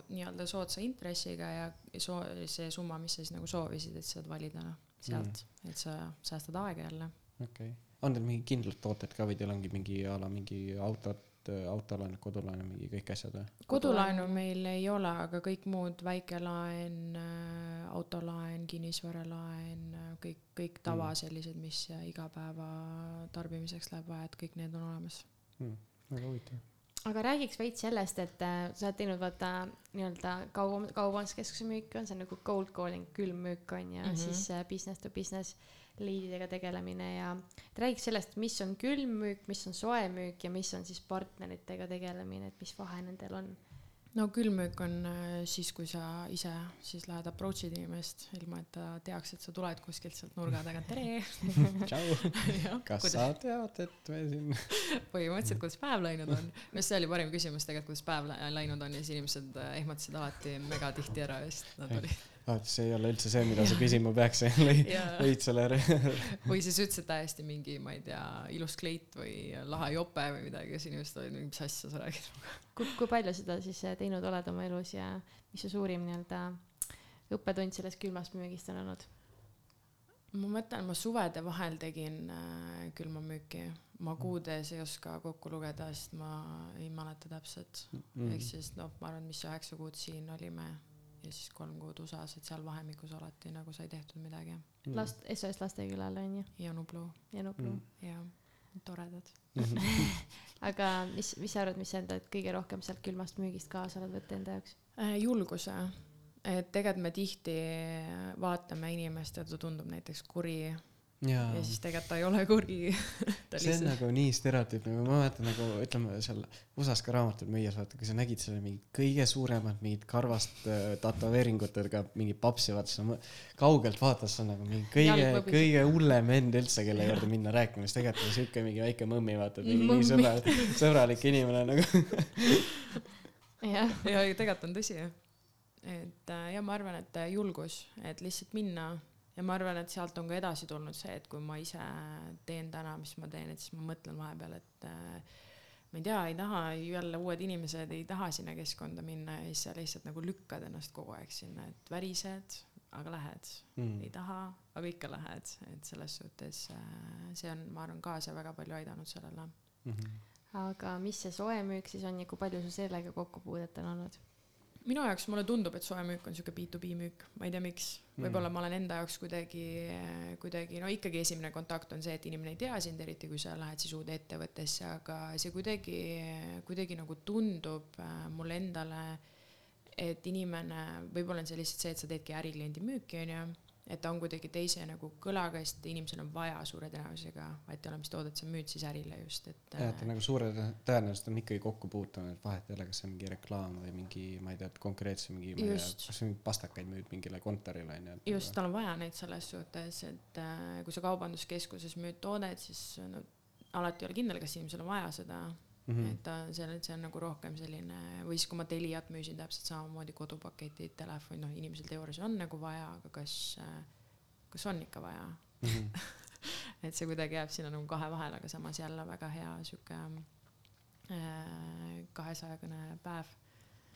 nii-öelda soodsa intressiga ja soo-, see summa, mis sa siis nagu soovisid, et saad valida noh, sealt mm., et sa säästad aega jälle. okei okay., on teil mingi kindlad tooted ka või teil ongi mingi a la mingi autod, autolaen, kodulaen, mingi kõik asjad või? kodulaenu meil ei ole, aga kõik muud, väikelaen, äh, autolaen, kinnisvaralaen, äh, kõik, kõik tava mm. sellised, mis igapäeva tarbimiseks läheb vaja, et kõik need on olemas mm,. väga huvitav aga räägiks veits sellest, et äh, sa oled teinud vaata nii-öelda kaubam-, kaubanduskeskuse müüki on see nagu cold calling, külmmüük on ja mm -hmm. siis äh, business to business liididega tegelemine ja et räägiks sellest, mis on külmmüük, mis on soemüük ja mis on siis partneritega tegelemine, et mis vahe nendel on no külmmüük on äh, siis, kui sa ise siis lähed approach'id inimest, ilma et ta teaks, et sa tuled kuskilt sealt nurga tagant, tere. tšau, kas kuidas... sa tead, et me siin põhimõtteliselt, kuidas päev läinud on. arust see oli parim küsimus tegelikult, kuidas päev läinud on ja siis inimesed äh, ehmatasid alati mega tihti ära, sest nad olid vaata, see ei ole üldse see, mida sa küsima peaks, lõid selle või siis ütlesid täiesti mingi, ma ei tea, ilus kleit või lahe jope või midagi ja siis inimesed olid, mis asja sa räägid? Kui, kui palju seda siis äh, teinud oled oma elus ja mis su suurim nii-öelda õppetund sellest külmast müügist on olnud? ma mõtlen, ma suvede vahel tegin äh, külmamüüki, ma kuudes ei oska kokku lugeda, sest ma ei mäleta täpselt. Mm. -hmm. ehk siis noh, ma arvan, mis üheksa kuud siin olime ja siis kolm kuud USA-s, et seal vahemikus alati nagu sai tehtud midagi mm.. last, SOS Lastekülal on ju? ja Nublu. ja Nublu mm.. jah, toredad aga mis, mis sa arvad, mis sa enda kõige rohkem sealt külmast müügist kaasa oled võtnud enda jaoks äh,? julguse, et tegelikult me tihti vaatame inimest ja ta tundub näiteks kuri ja, ja siis tegelikult ta ei ole kuri. See on nagu nii stereotüüpne, ma mäletan nagu ütleme seal USA-s ka raamatuid müües, vaata kui sa nägid selle mingi kõige suuremat mingit karvast äh, tätoveeringutega mingi papsi, vaata sa kaugelt vaatad, see on nagu mingi kõige, kõige hullem vend üldse, kelle juurde minna rääkima, siis tegelikult on siuke mingi väike mõmmi, vaata, mingi nii sõbra, sõbralik inimene nagu. Jah, ja tegelikult on tõsi jah. et äh, ja ma arvan, et julgus, et lihtsalt minna ja ma arvan, et sealt on ka edasi tulnud see, et kui ma ise teen täna, mis ma teen, et siis ma mõtlen vahepeal, et äh, ma ei tea, ei taha jälle uued inimesed ei taha sinna keskkonda minna ja siis sa lihtsalt nagu lükkad ennast kogu aeg sinna, et värised, aga lähed mm., ei taha, aga ikka lähed, et selles suhtes äh, see on, ma arvan, kaasa väga palju aidanud sellele mm. -hmm. aga mis see soemüük siis on ja kui palju sul sellega kokkupuudet on olnud? minu jaoks mulle tundub, et soemüük on sihuke B2B müük, ma ei tea, miks. Võib-olla mm. ma olen enda jaoks kuidagi, kuidagi no ikkagi esimene kontakt on see, et inimene ei tea sind, eriti kui sa lähed siis uude ettevõttesse, aga see kuidagi, kuidagi nagu tundub äh, mulle endale, et inimene, võib-olla on see lihtsalt see, et sa teedki ärikliendi müüki, onju et ta on kuidagi teise nagu kõlaga, sest inimesel on vaja suure tõenäosusega, vahet ei ole, mis toodet sa müüd siis ärile just, et. jah, et nagu suure tõenäoliselt on ikkagi kokku puutunud, et vahet ei ole, kas see on mingi reklaam või mingi, ma ei tea, konkreetse mingi, ma ei tea, kas mingi pastakaid müüd mingile kontorile onju. just, tal on vaja neid selles suhtes, et äh, kui sa kaubanduskeskuses müüd toodet, siis no alati ei ole kindel, kas inimesel on vaja seda Mm -hmm. et ta, see on, see on nagu rohkem selline, või siis kui ma Teliat müüsin täpselt samamoodi kodupaketid, telefon, noh, inimesel teoorias on nagu vaja, aga kas, kas on ikka vaja mm? -hmm. et see kuidagi jääb sinna nagu kahe vahele, aga samas jälle väga hea sihuke äh, kahesajakõne päev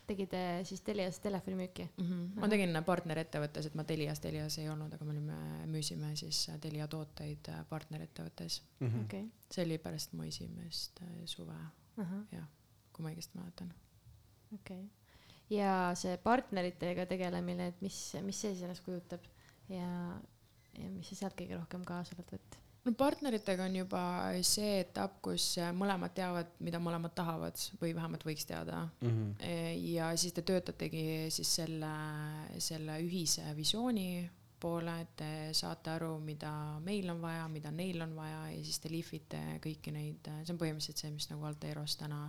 tegid siis Telias telefonimüüki mm? -hmm. ma tegin partnerettevõttes, et ma Telias, Telias ei olnud, aga me olime, müüsime siis Telia tooteid partnerettevõttes mm. -hmm. Okay. see oli pärast mu esimest äh, suve. Jah, kui ma õigesti mäletan. okei okay., ja see partneritega tegelemine, et mis, mis see siis ennast kujutab ja, ja mis sa sealt kõige rohkem kaasa oled võtnud? no partneritega on juba see etapp, kus mõlemad teavad, mida mõlemad tahavad või vähemalt võiks teada mm. -hmm. ja siis te töötategi siis selle, selle ühise visiooni poole, et te saate aru, mida meil on vaja, mida neil on vaja ja siis te lihvite kõiki neid, see on põhimõtteliselt see, mis nagu Alteros täna,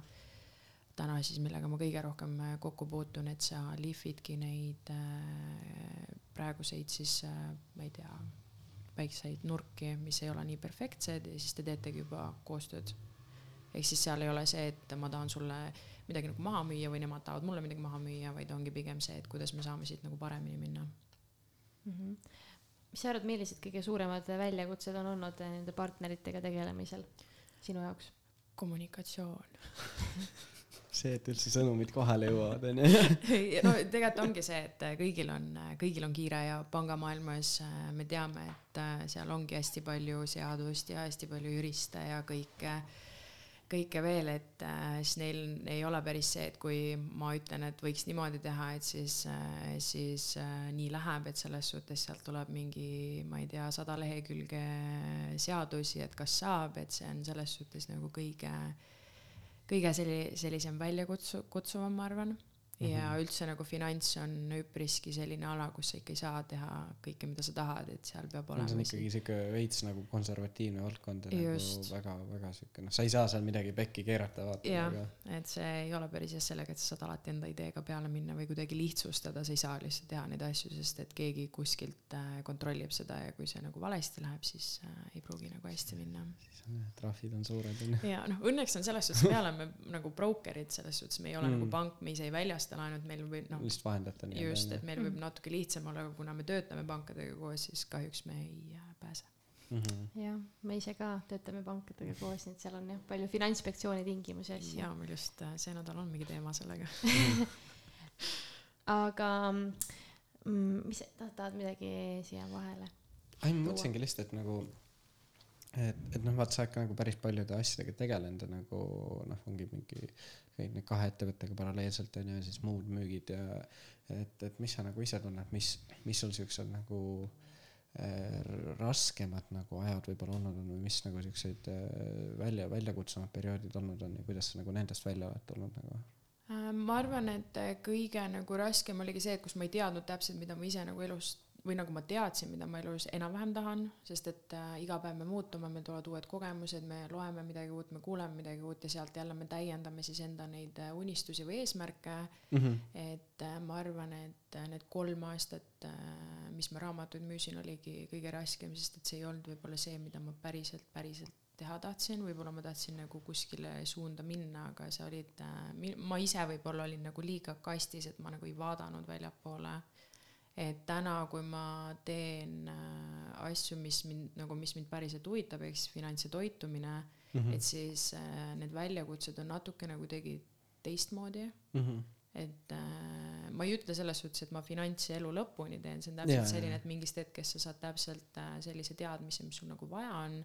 täna siis, millega ma kõige rohkem kokku puutun, et sa lihvidki neid äh, praeguseid siis, äh, ma ei tea väikseid nurki, mis ei ole nii perfektsed ja siis te teetegi juba koostööd. ehk siis seal ei ole see, et ma tahan sulle midagi nagu maha müüa või nemad tahavad mulle midagi maha müüa, vaid ongi pigem see, et kuidas me saame siit nagu paremini minna mm. -hmm. mis sa arvad, millised kõige suuremad väljakutsed on olnud nende partneritega tegelemisel sinu jaoks? kommunikatsioon see, et üldse sõnumid kohale jõuavad, onju. no tegelikult ongi see, et kõigil on, kõigil on kiire ja pangamaailmas äh, me teame, et äh, seal ongi hästi palju seadust ja hästi palju juriste ja kõike, kõike veel, et äh, siis neil ei ole päris see, et kui ma ütlen, et võiks niimoodi teha, et siis, siis nii läheb, et selles suhtes sealt tuleb mingi, ma ei tea, sada lehekülge seadusi, et kas saab, et see on selles suhtes nagu kõige kõige selli- sellisem väljakutsu- kutsuvam ma arvan ja Mhm. üldse nagu finants on üpriski selline ala kus sa ikka ei saa teha kõike mida sa tahad et seal peab see on olema ikkagi siuke veits nagu konservatiivne valdkond ja nagu väga väga siuke noh sa ei saa seal midagi pekki keerata vaata Jah. aga et see ei ole päris jah sellega et sa saad alati enda ideega peale minna või kuidagi lihtsustada sa ei saa lihtsalt teha neid asju sest et keegi kuskilt äh, kontrollib seda ja kui see nagu valesti läheb siis äh, ei pruugi nagu hästi minna siis on jah trahvid on suured onju ja noh õnneks on selles suhtes me oleme nagu broker'id selles suhtes me ei ole Mm. mm. nagu pank me ise ei väljasta laenu et meil võib noh lihtsalt vahendate nii just et meil võib Mm. natuke lihtsam olla aga kuna me töötame pankadega koos siis kahjuks me ei äh, pääse -hmm. jah, me ise ka töötame pankadega koos, nii et seal on jah palju finantsinspektsiooni tingimusi ja asju. ja meil just äh, see nädal on mingi teema sellega aga mm, mis, tahad midagi siia vahele? ei ma mõtlesingi lihtsalt et nagu et, et noh vaata sa oled ka nagu päris paljude asjadega tegelenud ja nagu noh ongi mingi kõik need kahe ettevõttega paralleelselt onju ja siis muud müügid ja et, et mis sa nagu ise tunned, mis, mis sul siuksed nagu äh, raskemad nagu ajad võib-olla olnud on või mis nagu siukseid äh, välja, väljakutsuvad perioodid olnud on ja kuidas sa nagu nendest välja oled tulnud nagu? Äh, ma arvan et äh, kõige nagu raskem oligi see et kus ma ei teadnud täpselt mida ma ise nagu elus või nagu ma teadsin mida ma elus enam-vähem tahan sest et äh, iga päev me muutume meil tulevad uued kogemused me loeme midagi uut me kuuleme midagi uut ja sealt jälle me täiendame siis enda neid äh, unistusi või eesmärke. Et äh, ma arvan, et äh, need kolm aastat, mis ma raamatuid müüsin, oligi kõige raskem, sest et see ei olnud võib-olla see, mida ma päriselt, päriselt teha tahtsin, võib-olla ma tahtsin nagu kuskile suunda minna, aga sa olid, ma ise võib-olla olin nagu liiga kastis, et ma nagu ei vaadanud väljapoole. Et täna, kui ma teen äh, asju, mis mind nagu, mis mind päriselt huvitab, ehk siis finants ja toitumine mm, -hmm. et siis äh, need väljakutsed on natukene kuidagi teistmoodi mm. -hmm. et äh, ma ei ütle selles suhtes, et ma finantsi elu lõpuni teen, see on täpselt Jaa, selline, et mingist hetkest sa saad täpselt äh, sellise teadmise, mis sul nagu vaja on.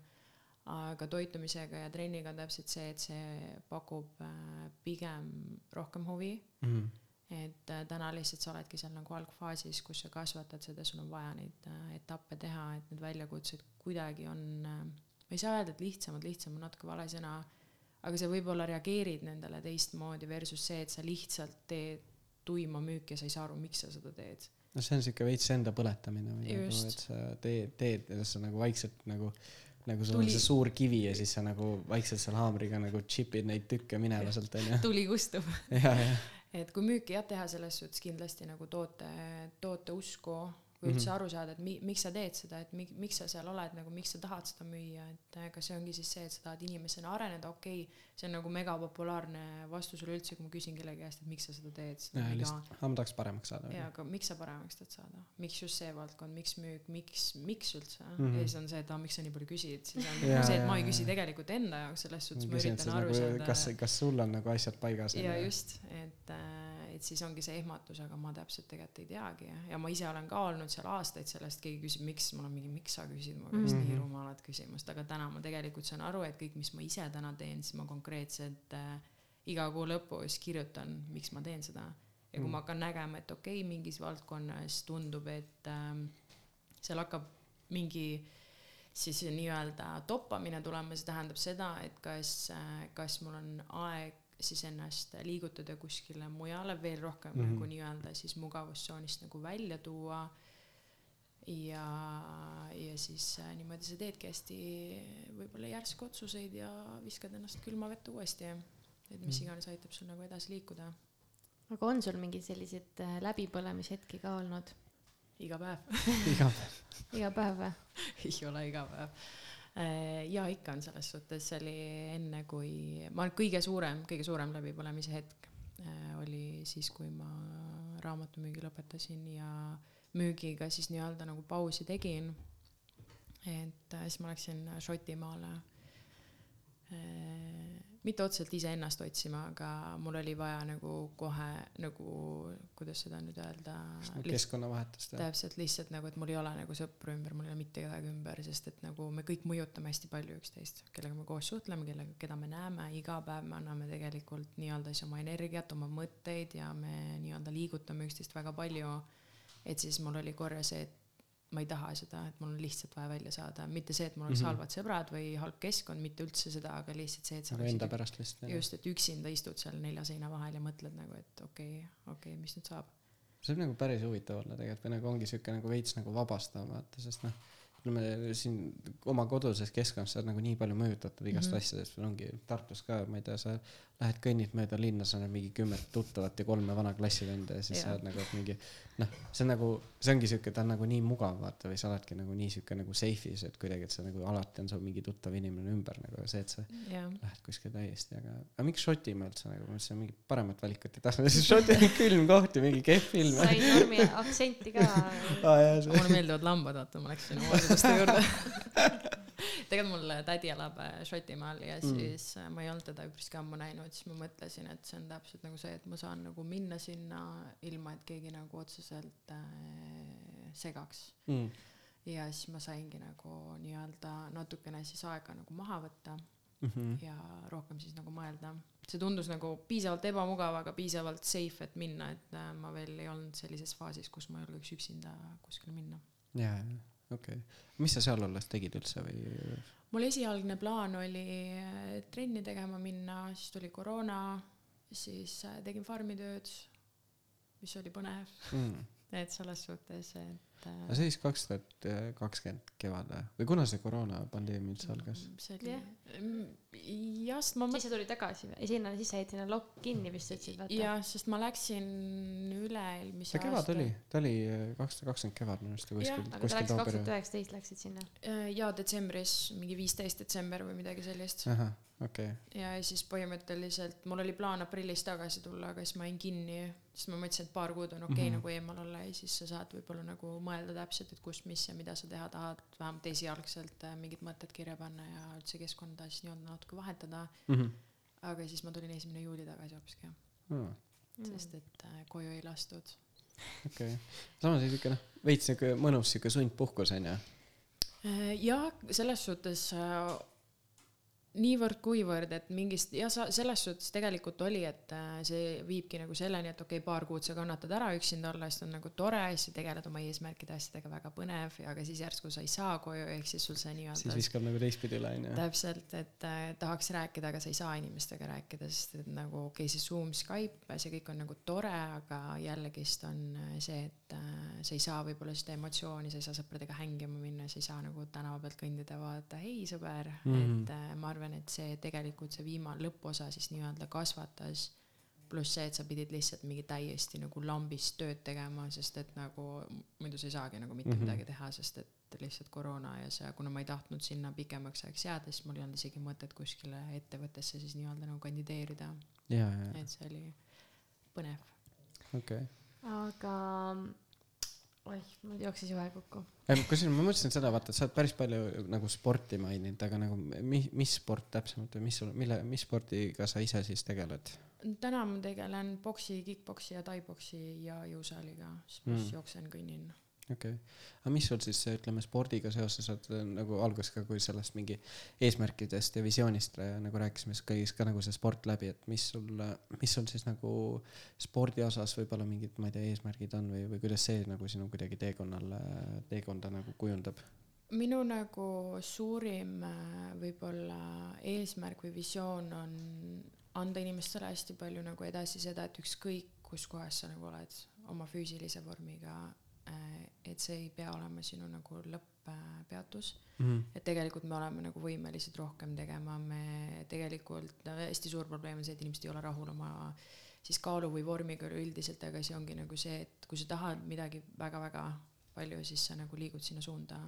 aga toitumisega ja trenniga on täpselt see, et see pakub äh, pigem rohkem huvi. Mm -hmm. Et äh, täna lihtsalt sa oledki seal nagu algfaasis, kus sa kasvatad seda, sul on vaja neid äh, etappe teha, et need väljakutsed kuidagi on äh,, ma ei saa öelda, et lihtsamad, lihtsam on natuke vale sõna aga sa võib-olla reageerid nendele teistmoodi versus see, et sa lihtsalt teed tuima müüki ja sa ei saa aru, miks sa seda teed. no see on siuke veits enda põletamine või nagu, et sa teed, teed ja sa nagu vaikselt nagu, nagu sul on see suur kivi ja siis sa nagu vaikselt seal haamriga nagu chip'id neid tükke minema sealt onju. tuli kustub. ja, ja, et kui müüki jah teha selles suhtes kindlasti nagu toote, toote usku kui üldse Mhm. aru saada, et mi-, miks sa teed seda, et mi-, miks sa seal oled nagu, miks sa tahad seda müüa, et äh, kas see ongi siis see, et sa tahad inimesena areneda, okei okay,, see on nagu megapopulaarne vastus üleüldse, kui ma küsin kellegi käest, et miks sa seda teed, siis ja nad ei lihtsalt, aa ma tahaks paremaks saada. jaa, aga miks sa paremaks tahad saada, miks just see valdkond, miks müük, miks, miks üldse mm. -hmm. ja siis on see, et aa, miks sa nii palju küsid, siis on Jaa, see, et ma ei jaa, küsi jaa. tegelikult enda jaoks, selles suhtes ma et üritan aru nagu, saada. kas, kas sul on nagu asjad paigas ja. just, et, et siis ongi see ehmatus, aga ma täpselt tegelikult ei teagi ja, ja ma ise olen ka olnud seal aastaid sellest, keegi küsib, miks, mul on mingi, miks sa küsid mu käest mm Mhm. -hmm. nii rumalat küsimust, aga täna ma tegelikult saan aru, et kõik, mis ma ise täna teen, siis ma konkreetselt äh, iga kuu lõpus kirjutan, miks ma teen seda. ja kui Mm. ma hakkan nägema, et okei okay,, mingis valdkonnas tundub, et ähm, seal hakkab mingi siis nii-öelda toppamine tulema, see tähendab seda, et kas, kas mul on aeg siis ennast liigutada kuskile mujale veel rohkem mm. -hmm. nagu nii-öelda siis mugavustsoonist nagu välja tuua. ja, ja siis äh, niimoodi sa teedki hästi võib-olla järsku otsuseid ja viskad ennast külma vette uuesti. et mis Mhm. iganes aitab sul nagu edasi liikuda aga on sul mingeid selliseid äh, läbipõlemishetki ka olnud? iga päev iga päev. iga päev või? ei ole iga päev. Ja ikka on selles suhtes, see oli enne, kui ma kõige suurem, kõige suurem läbipõlemise hetk äh, oli siis, kui ma raamatumüügi lõpetasin ja müügiga siis nii-öelda nagu pausi tegin. et äh, siis ma läksin Šotimaale äh, mitte otseselt iseennast otsima, aga mul oli vaja nagu kohe nagu, kuidas seda nüüd öelda. keskkonnavahetust täpselt lihtsalt nagu, et mul ei ole nagu sõpru ümber, mul ei ole mitte kedagi ümber, sest et nagu me kõik mõjutame hästi palju üksteist, kellega me koos suhtleme, kellega, keda me näeme, iga päev me anname tegelikult nii-öelda siis oma energiat, oma mõtteid ja me nii-öelda liigutame üksteist väga palju. et siis mul oli korra see, et ma ei taha seda, et mul on lihtsalt vaja välja saada, mitte see, et mul oleks mm -hmm. halvad sõbrad või halb keskkond, mitte üldse seda, aga lihtsalt see, et sa nagu enda pärast lihtsalt. just, et üksinda istud seal nelja seina vahel ja mõtled nagu, et okei okay,, okei okay,, mis nüüd saab. see võib nagu päris huvitav olla tegelikult või nagu ongi siuke nagu veits nagu vabastav vaata, sest noh ütleme siin oma koduses keskkonnas sa oled nagu nii palju mõjutatud igast mm -hmm. asjadest, sul ongi Tartus ka, ma ei tea, sa lähed kõnnid mööda linna, sa näed mingi kümmet tuttavat ja kolme vana klassivenda ja siis ja. sa oled nagu, et mingi noh, see on nagu, see ongi siuke, ta on nagu nii mugav vaata või sa oledki nagu nii siuke nagu safe'is, et kuidagi, et sa nagu alati on sul mingi tuttav inimene ümber nagu see, et sa ja. lähed kuskile täiesti, aga, aga miks Šotimaa üldse nagu, ma mõtlesin mingit paremat valikut ei tahtnud, siis Šoti on külm koht ja mingi kehv film. sai normi aktsenti ka ah,. mulle meeldivad lambad, vaata, ma läksin oma arvutuste juurde tegelikult mul tädi elab äh, Šotimaal ja mm. siis mm. ma ei olnud teda üpriski ammu näinud, siis ma mõtlesin, et see on täpselt nagu see, et ma saan nagu minna sinna ilma, et keegi nagu otseselt äh, segaks mm. ja siis ma saingi nagu nii-öelda natukene siis aega nagu maha võtta mm -hmm. ja rohkem siis nagu mõelda. see tundus nagu piisavalt ebamugav, aga piisavalt safe, et minna, et äh, ma veel ei olnud sellises faasis, kus ma julgeks üksinda kuskile minna. jaa, jaa okei okay., mis sa seal olles tegid üldse või? mul esialgne plaan oli äh, trenni tegema minna, siis tuli koroona, siis äh, tegin farmitööd, mis oli põnev mm. et selles suhtes, et aga see siis kaks tuhat kakskümmend kevad või, kuna see koroonapandeemia üldse algas? Mm, see oli yeah., jah, sest ma. siis sa tulid tagasi või, sinna, siis sa jäid sinna lokk kinni vist ütlesid, vaata. jah, sest ma läksin üle-eelmise aasta. kevad oli, ta oli kaks tuhat kakskümmend kevad minu arust kuskil. aga ta läks kaks tuhat üheksateist läksid sinna? Äh, jaa, detsembris, mingi viisteist detsember või midagi sellist. ahah okay.. ja siis põhimõtteliselt mul oli plaan aprillis tagasi tulla, aga siis ma jäin kinni, sest ma mõtlesin, et paar kuud on okei okay, mm -hmm. nagu eemal olla ja siis sa saad võib-olla nagu mõelda täpselt, et kus, mis ja mida sa teha tahad, vähemalt esialgselt äh, mingid mõtted kirja panna ja üldse keskkonda siis nii-öelda natuke vahetada mm. -hmm. aga siis ma tulin esimene juuli tagasi hoopiski mm., sest et äh, koju ei lastud. okei okay., samas siuke noh, veits siuke mõnus siuke sundpuhkus onju äh, jah, selles suhtes niivõrd-kuivõrd, et mingist ja sa selles suhtes tegelikult oli, et äh, see viibki nagu selleni, et okei okay,, paar kuud sa kannatad ära üksinda olla, siis on nagu tore, siis sa tegeled oma eesmärkide asjadega, väga põnev, aga siis järsku sa ei saa koju, ehk siis sul see nii-öelda. siis viskab nagu teistpidi üle onju. täpselt, et äh, tahaks rääkida, aga sa ei saa inimestega rääkida, sest et nagu okei okay,, see Zoom, Skype, see kõik on nagu tore, aga jällegist on äh, see, et äh, sa ei saa võib-olla seda emotsiooni, sa ei saa sõpradega hängima minna, sa ei saa nagu tänava pealt kõndida vaadata, hei sõber mm, -hmm. et äh, ma arvan, arvan, et see tegelikult see viimane lõpuosa siis nii-öelda kasvatas, pluss see, et sa pidid lihtsalt mingi täiesti nagu lambist tööd tegema, sest et nagu muidu sa ei saagi nagu mitte mm -hmm. midagi teha, sest et lihtsalt koroona ja see, kuna ma ei tahtnud sinna pikemaks ajaks jääda, siis mul ei olnud isegi mõtet kuskile ettevõttesse siis nii-öelda nagu kandideerida. et see oli põnev. okei okay.. aga oih, mul jooksis juhe kokku. kusjuures ma mõtlesin seda, vaata, sa oled päris palju nagu sporti maininud, aga nagu mi-, mis sport täpsemalt või mis sul, mille, mis spordiga sa ise siis tegeled? täna ma tegelen boksi, kick-poksi ja tai-boksi ja jõusaaliga, siis mm. jooksen, kõnnin okei okay., aga mis sul siis ütleme spordiga seoses, et nagu alguses ka, kui sellest mingi eesmärkidest ja visioonist äh, nagu rääkisime, siis käis ka nagu see sport läbi, et mis sul, mis sul siis nagu spordi osas võib-olla mingid, ma ei tea, eesmärgid on või, või kuidas see nagu sinu kuidagi teekonnal, teekonda nagu kujundab? minu nagu suurim äh, võib-olla eesmärk või visioon on anda inimestele hästi palju nagu edasi seda, et ükskõik kus kohas sa nagu oled oma füüsilise vormiga Äh, et see ei pea olema sinu nagu lõpppeatus mm. -hmm. et tegelikult me oleme nagu võimelised rohkem tegema, me tegelikult no, hästi suur probleem on see, et inimesed ei ole rahul oma siis kaalu või vormiga üleüldiselt, aga see ongi nagu see, et kui sa tahad midagi väga-väga palju, siis sa nagu liigud sinna suunda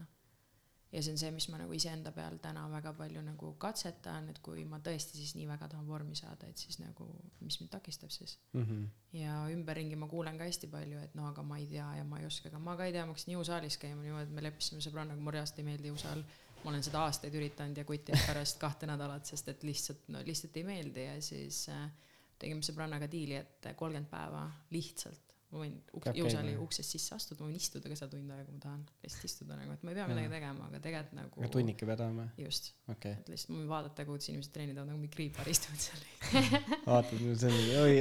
ja see on see, mis ma nagu iseenda peal täna väga palju nagu katsetan, et kui ma tõesti siis nii väga tahan vormi saada, et siis nagu, mis mind takistab siis mm. -hmm. ja ümberringi ma kuulen ka hästi palju, et no aga ma ei tea ja ma ei oska, aga ma ka ei tea, ma hakkasin jõusaalis käima niimoodi, et me leppisime sõbrannaga, mulle reaalselt ei meeldi jõusaal. ma olen seda aastaid üritanud ja kuti pärast kahte nädalat, sest et lihtsalt, no lihtsalt ei meeldi ja siis äh, tegime sõbrannaga diili, et kolmkümmend päeva lihtsalt ma võin uk- jõusaali uksest sisse astuda, ma võin istuda ka seal tund aega, kui ma tahan, lihtsalt istuda nagu, et ma ei pea midagi tegema, aga tegelikult nagu tunnike vedama, just, okei et lihtsalt ma võin vaadata, kuidas inimesed trennivad nagu mingi kriipar istuvad seal. okay.. vaatad, see on oi,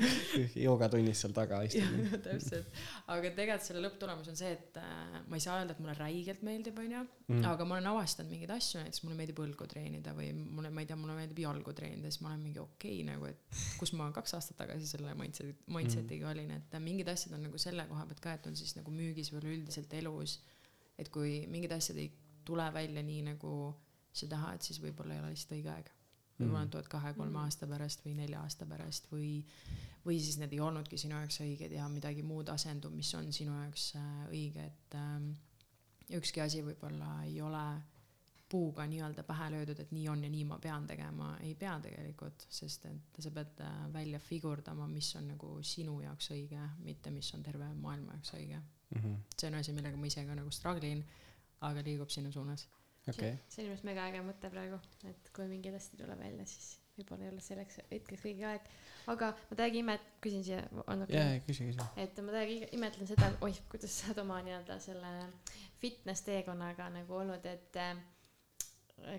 joogatunnis seal taga istub. täpselt, aga tegelikult selle lõpptulemus on see, et äh, ma ei saa öelda, et mulle räigelt meeldib, onju, Mm. aga ma olen avastanud mingeid asju, näiteks mulle meeldib õlgu treenida või mulle, ma ei tea, mulle meeldib jalgu treenida, siis ma olen mingi okei okay, nagu, et kus ma kaks aastat tagasi selle mindset'i, mindset'iga olin, et mingid asjad on nagu selle koha pealt ka, et on siis nagu müügis või üleüldiselt elus, et kui mingid asjad ei tule välja nii, nagu sa tahad, siis võib-olla ei ole lihtsalt õige aeg. võib-olla nad tulevad kahe-kolme Mhm. aasta pärast või nelja aasta pärast või, või siis need ei olnudki sinu jaoks õiged ja midagi muud asendub, mis on sinu jaoks äh, õige, et ähm, ükski asi võib-olla ei ole puuga nii-öelda pähe löödud, et nii on ja nii ma pean tegema, ei pea tegelikult, sest et sa pead äh, välja figurdama, mis on nagu sinu jaoks õige, mitte mis on terve maailma jaoks õige. Mhm. see on asi, millega ma ise ka nagu struggle in, aga liigub sinna suunas. okei, see on minu meelest mega äge mõte praegu, et kui mingi hästi tuleb välja, siis võib-olla ei ole selleks hetkeks õige aeg. aga ma täiega imet-, küsin siia, on okei jaa, küsi, küsi. et ma täiega imetlen seda, oih, kuidas sa oled oma nii-öelda selle fitness teekonnaga nagu olnud, et äh,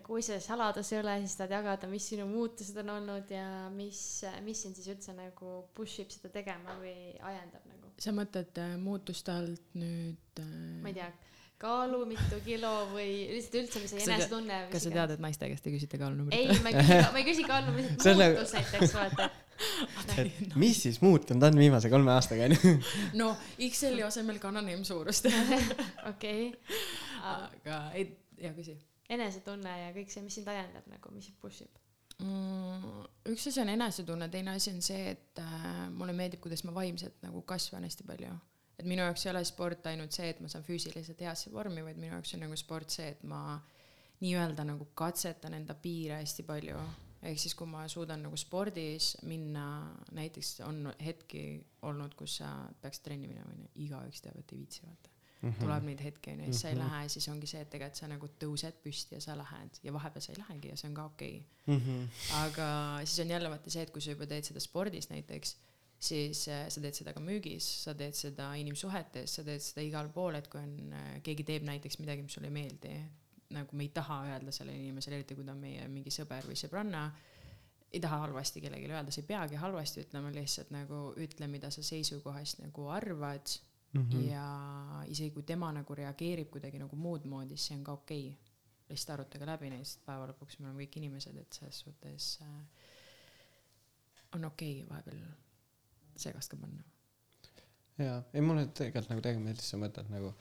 kui see saladus ei ole, siis tahad jagada, mis sinu muutused on olnud ja mis, mis sind siis üldse nagu push ib seda tegema või ajendab nagu, sa mõtled äh, muutuste alt nüüd äh, ma ei tea, kaalu, mitu kilo või lihtsalt üldse, mis see Kas sa tead- enesetunne kas sa tead, et naiste käest ei küsita kaalunumbrit? ei, ma ei küsi, ma ei küsi kaalu, ma See lihtsalt on nagu- muutus näiteks vaata, et mis siis muutunud on viimase kolme aastaga onju? no Exceli asemel kannan M-suurust. okei. aga ei, hea küsi enesetunne ja kõik see, mis sind ajendab nagu, mis sind push ib. mm,. üks asi on enesetunne, teine asi on see, et äh, mulle meeldib, kuidas ma vaimselt nagu kasvan hästi palju. et minu jaoks ei ole sport ainult see, et ma saan füüsiliselt heasse vormi, vaid minu jaoks on nagu sport see, et ma nii-öelda nagu katsetan enda piire hästi palju. ehk siis, kui ma suudan nagu spordis minna, näiteks on hetki olnud, kus sa peaksid trenni minema, onju, igaüks teab, et ei viitsi vaata. Mhm. tuleb neid hetki onju, siis sa ei Mhm. lähe, siis ongi see, et tegelikult sa nagu tõused püsti ja sa lähed ja vahepeal sa ei lähegi ja see on ka okei okay Mhm. aga siis on jälle vaata see, et kui sa juba teed seda spordis näiteks, siis äh, sa teed seda ka müügis, sa teed seda inimsuhetes, sa teed seda igal pool, et kui on, keegi teeb näiteks midagi, mis sulle ei meeldi, nagu me ei taha öelda sellele inimesele, eriti kui ta on meie mingi sõber või sõbranna, ei taha halvasti kellelegi öelda, sa ei peagi halvasti ütlema, lihtsalt nagu ütle, mida sa seisukohast nagu arvad Mhm. ja isegi kui tema nagu reageerib kuidagi nagu muud moodi, siis see on ka okei okay.. lihtsalt arutage läbi neid, sest päeva lõpuks me oleme kõik inimesed, et selles suhtes äh, on okei okay vahepeal segast ka panna. jaa, ei mulle tegelikult nagu tegelikult meeldis see mõte, et nagu,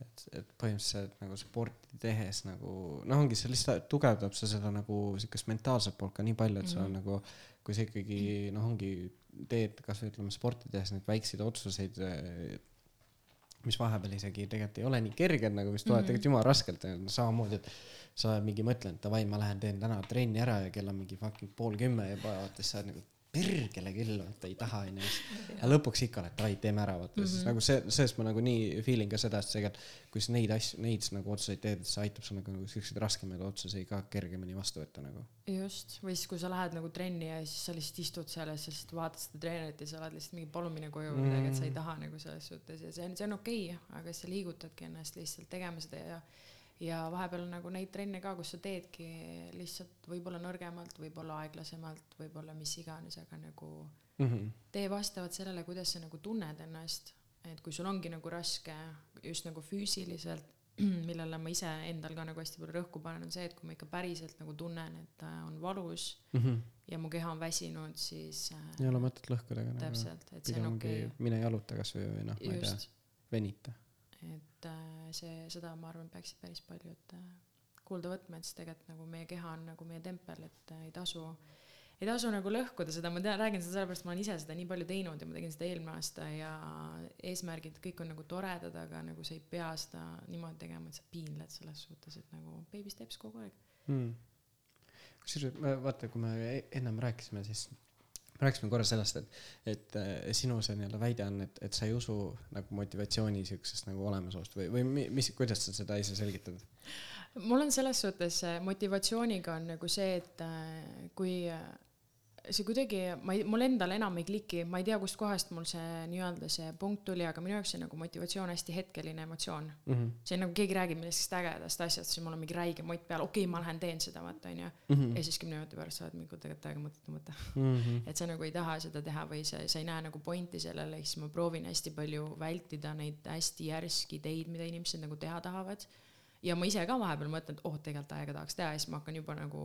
et, et põhimõtteliselt nagu sporti tehes nagu noh, ongi see lihtsalt tugevdab sa seda nagu siukest mentaalset poolt ka nii palju, et sul on Mhm. nagu, kui sa ikkagi noh, ongi teed kasvõi ütleme sporti tehes neid väikseid otsuseid, mis vahepeal isegi tegelikult ei ole nii kerged nagu, mis tulevad Mhm. tegelikult jumala raskelt, samamoodi, et sa oled mingi mõtlenud, davai, ma lähen teen täna trenni ära ja kell on mingi fucking pool kümme juba, vaata siis sa oled nagu perkele küll, vaata ei taha onju. ja lõpuks ikka oled davai, teeme ära, vaata mm, -hmm. nagu see, sellest ma nagu nii feel in ka seda, et tegelikult kui sa neid asju, neid nagu otsuseid teed, et see aitab sul nagu, nagu siukseid raskemaid otsuseid ka kergemini vastu võtta nagu. just, või siis, kui sa lähed nagu trenni ja siis sa lihtsalt istud seal ja sa lihtsalt vaatad seda treenerit ja sa oled lihtsalt mingi palun mine koju või midagi, et sa ei Mm. taha nagu selles suhtes ja see on, see on okei okay,, aga siis sa liigutadki ennast lihtsalt tegema seda ja ja vahepeal nagu neid trenne ka, kus sa teedki lihtsalt võib-olla nõrgemalt, võib-olla aeglasemalt, võib-olla mis iganes, aga nagu Mhm. tee vastavalt sellele, kuidas sa nagu tunned ennast, et kui sul ongi nagu raske just nagu füüsiliselt, millele ma ise endal ka nagu hästi palju rõhku panen, on see, et kui ma ikka päriselt nagu tunnen, et äh, on valus ja mu keha on väsinud, siis äh, ei ole mõtet lõhkuda ka nagu. täpselt, et see on okei okay., mine jaluta kasvõi või noh, ma ei tea, venita. et äh, see, seda ma arvan, peaksid päris paljud äh, kuulda võtma, et siis tegelikult nagu meie keha on nagu meie tempel, et äh, ei tasu ei tasu nagu lõhkuda seda, ma tean, räägin seda sellepärast, ma olen ise seda nii palju teinud ja ma tegin seda eelmine aasta ja eesmärgid kõik on nagu toredad, aga nagu sa ei pea seda niimoodi tegema, et sa piinled selles suhtes, et nagu baby steps kogu aeg. mm.. kusjuures vaata, kui me e- ennem rääkisime, siis rääkisime korra sellest, et, et äh, sinu see nii-öelda väide on, et, et sa ei usu nagu motivatsiooni siuksest nagu olemasolust või, või mi- mis, kuidas sa seda ise selgitad? mul on selles suhtes äh, motivatsiooniga on nagu see, et äh, kui see kuidagi, ma ei, mul endal enam ei kliki, ma ei tea, kustkohast mul see nii-öelda see punkt tuli, aga minu jaoks see nagu motivatsioon hästi hetkeline emotsioon mm. -hmm. see on nagu keegi räägib millestki ägedast asjast, siis mul on mingi räige mott peal, okei okay,, ma lähen teen seda, vaata onju mm. -hmm. ja siis kümne minuti pärast sa oled mingi tegelikult täiega mõttetu mõte mm. -hmm. et sa nagu ei taha seda teha või sa, sa ei näe nagu pointi sellele, siis ma proovin hästi palju vältida neid hästi järski ideid, mida inimesed nagu teha tahavad. ja ma ise ka vahepeal mõtlen, et oh, tegelikult aega tahaks teha ja siis ma hakkan juba nagu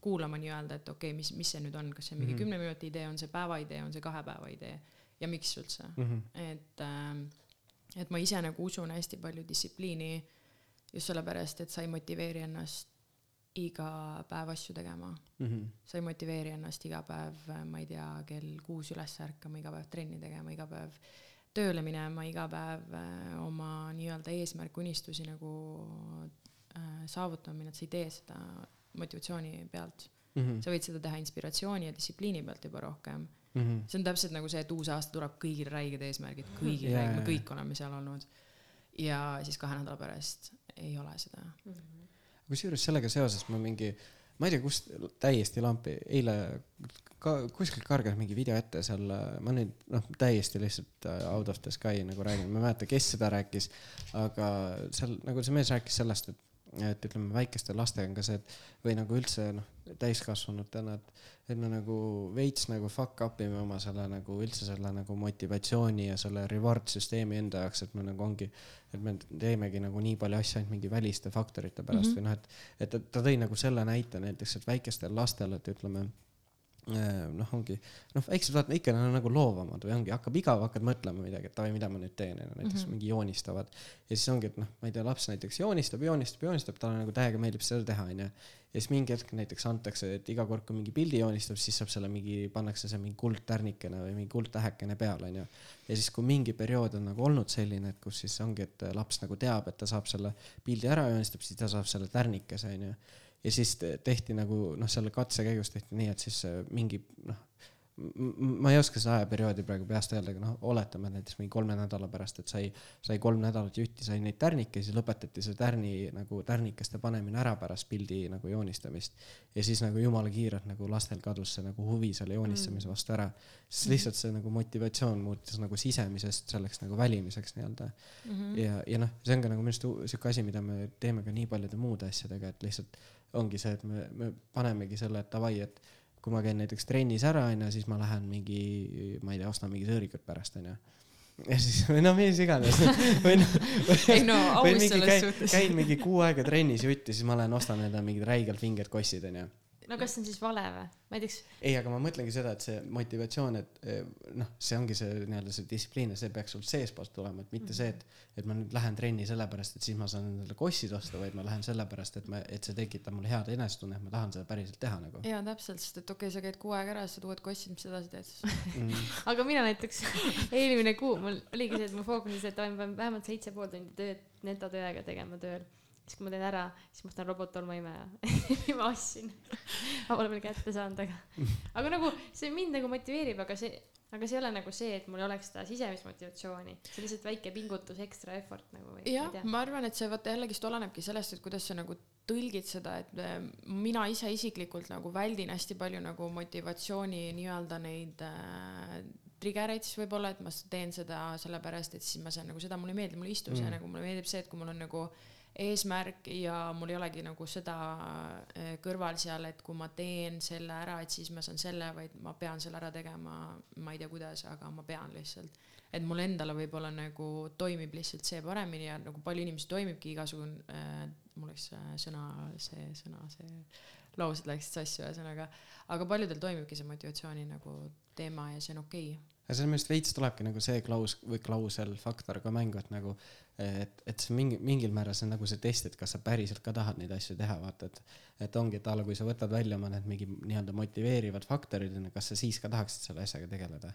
kuulama nii-öelda, et okei okay,, mis, mis see nüüd on, kas see on mingi mm -hmm. kümne minuti idee, on see päeva idee, on see kahe päeva idee ja miks üldse mm, -hmm. et äh, et ma ise nagu usun hästi palju distsipliini just sellepärast, et sa ei motiveeri ennast iga päev asju tegema mm. -hmm. sa ei motiveeri ennast iga päev, ma ei tea, kell kuus üles ärkama, iga päev trenni tegema, iga päev tööle minema, iga päev äh, oma nii-öelda eesmärke, unistusi nagu äh, saavutama minna, et sa ei tee seda motivatsiooni pealt mm. -hmm. sa võid seda teha inspiratsiooni ja distsipliini pealt juba rohkem mm. -hmm. see on täpselt nagu see, et uus aasta tuleb kõigil räiged eesmärgid, kõigil yeah. räiged, me kõik oleme seal olnud. ja siis kahe nädala pärast ei ole seda mm -hmm.. kusjuures sellega seoses ma mingi, ma ei tea, kust täiesti lampi, eile ka kuskilt kargas mingi video ette seal, ma nüüd noh, täiesti lihtsalt äh, out of the sky nagu räägin, ma ei mäleta, kes seda rääkis, aga seal nagu see mees rääkis sellest, et et ütleme, väikeste lastega on ka see, et või nagu üldse noh, täiskasvanutena, et, et me nagu veits nagu fuck up ime oma selle nagu üldse selle nagu motivatsiooni ja selle reward süsteemi enda jaoks, et me nagu ongi, et me teemegi nagu nii palju asju ainult mingi väliste faktorite pärast mm -hmm. või noh, et, et ta tõi nagu selle näite näiteks, et väikestel lastel, et ütleme noh, ongi noh, väiksed vaata ikka nad on nagu loovamad või ongi, hakkab igav, hakkad mõtlema midagi, et davai, mida ma nüüd teen, näiteks mm -hmm. mingi joonistavad. ja siis ongi, et noh, ma ei tea, laps näiteks joonistab, joonistab, joonistab, talle nagu täiega meeldib seda teha, onju. ja siis mingi hetk näiteks antakse, et iga kord, kui mingi pildi joonistab, siis saab selle mingi, pannakse see mingi kuldtärnikene või mingi kuldtähekene peale, onju. ja siis, kui mingi periood on nagu olnud selline, et kus siis ongi, et laps nagu teab, et ta saab selle pildi ära joonistab, siis ta saab selle tärnikese, onju ja siis tehti nagu noh, selle katse käigus tehti nii, et siis äh, mingi noh, ma ei oska seda ajaperioodi praegu peast öelda, aga noh, oletame näiteks mingi kolme nädala pärast, et sai, sai kolm nädalat jutti, sai neid tärnikesi, lõpetati see tärni nagu tärnikeste panemine ära pärast pildi nagu joonistamist. ja siis nagu jumala kiirelt nagu lastel kadus see nagu huvi selle joonistamise mm. vastu ära. siis lihtsalt see nagu motivatsioon muutus nagu sisemisest selleks nagu välimiseks nii-öelda mm. -hmm. ja, ja noh, see on ka nagu minu arust sihuke asi, mida me teeme ka nii paljude muude asjadega, et lihtsalt ongi see, et me, me panemegi selle, et davai, et kui ma käin näiteks trennis ära, onju, siis ma lähen mingi, ma ei tea, ostan mingi sõõrikut pärast, onju ja siis, või no mis iganes või noh. ei no aus selles käin, suhtes. käin mingi kuu aega trennis jutti, siis ma lähen ostan endale mingid räigelt vinged kossid, onju no kas see on siis vale või? näiteks. ei, aga ma mõtlengi seda, et see motivatsioon, et eh, noh, see ongi see nii-öelda see distsipliin ja see peaks sul seestpoolt tulema, et mitte mm -hmm. see, et, et ma nüüd lähen trenni sellepärast, et siis ma saan endale kossid osta, vaid ma lähen sellepärast, et ma, et see tekitab mulle head enesetunnet, ma tahan seda päriselt teha nagu. jaa, täpselt, sest et okei okay,, sa käid kuu aega ära, saad uued kossid, mis sa edasi teed siis mm. aga mina näiteks eelmine kuu mul oligi see, et mu fookuses, et ma pean vähemalt seitse pool tundi tööd netotööga tegema tööl siis kui ma teen ära, siis ma ostan robottolmaimeja ma ostsin ma pole veel kätte saanud, aga, aga nagu see mind nagu motiveerib, aga see, aga see ei ole nagu see, et mul ei oleks seda sisemist motivatsiooni, see on lihtsalt väike pingutus, ekstra effort nagu. jah, ma arvan, et see vaata jällegist olenebki sellest, et kuidas sa nagu tõlgid seda, et äh, mina ise isiklikult nagu väldin hästi palju nagu motivatsiooni nii-öelda neid äh, triggereid siis võib-olla, et ma teen seda sellepärast, et siis ma saan nagu seda, mulle ei meeldi, mulle ei istu see mm. nagu, mulle meeldib see, et kui mul on nagu äh, eesmärk ja mul ei olegi nagu seda äh, kõrval seal, et kui ma teen selle ära, et siis ma saan selle, vaid ma pean selle ära tegema, ma ei tea, kuidas, aga ma pean lihtsalt. et mul endale võib-olla nagu toimib lihtsalt see paremini ja nagu palju inimesi toimibki igasugune äh,, mul läks äh, sõna, see sõna, see laused läksid sassi ühesõnaga, aga paljudel toimibki see motivatsiooni nagu teema ja see on okei okay aga selles mõttes veits tulebki nagu see klaus või klausel faktor ka mängu, et nagu et, et see mingi, mingil määral see on nagu see test, et kas sa päriselt ka tahad neid asju teha, vaata, et et ongi, et a la kui sa võtad välja oma need mingi nii-öelda motiveerivad faktorid, onju, kas sa siis ka tahaksid selle asjaga tegeleda.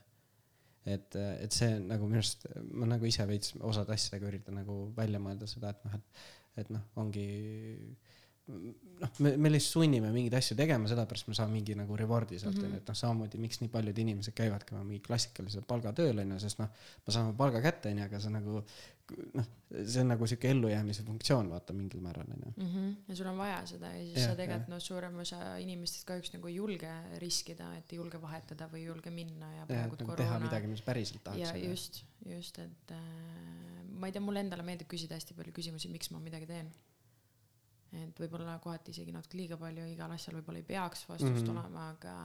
et, et see nagu minu arust, ma nagu ise veits osade asjadega üritan nagu välja mõelda seda, et noh, et et noh, ongi noh, me, me lihtsalt sunnime mingeid asju tegema, sellepärast me saame mingi nagu reward'i sealt Mhm. onju, et noh, samamoodi, miks nii paljud inimesed käivadki mingi klassikalise palgatööl onju, sest noh, me saame palga kätte onju, aga see nagu noh, see on nagu siuke ellujäämise funktsioon vaata mingil määral onju. mm. -hmm. ja sul on vaja seda ja siis Jah, sa tegelikult noh, suurem osa inimestest kahjuks nagu ei julge riskida, et ei julge vahetada või ei julge minna ja praegu nagu teha koroona midagi, mis päriselt tahaks ja. just, just, et äh, ma ei tea, mulle endale meeldib küsida hästi palju küsimusi, miks ma midagi teen. Et võib-olla kohati isegi natuke liiga palju, igal asjal võib-olla ei peaks vastust mm. -hmm. olema, aga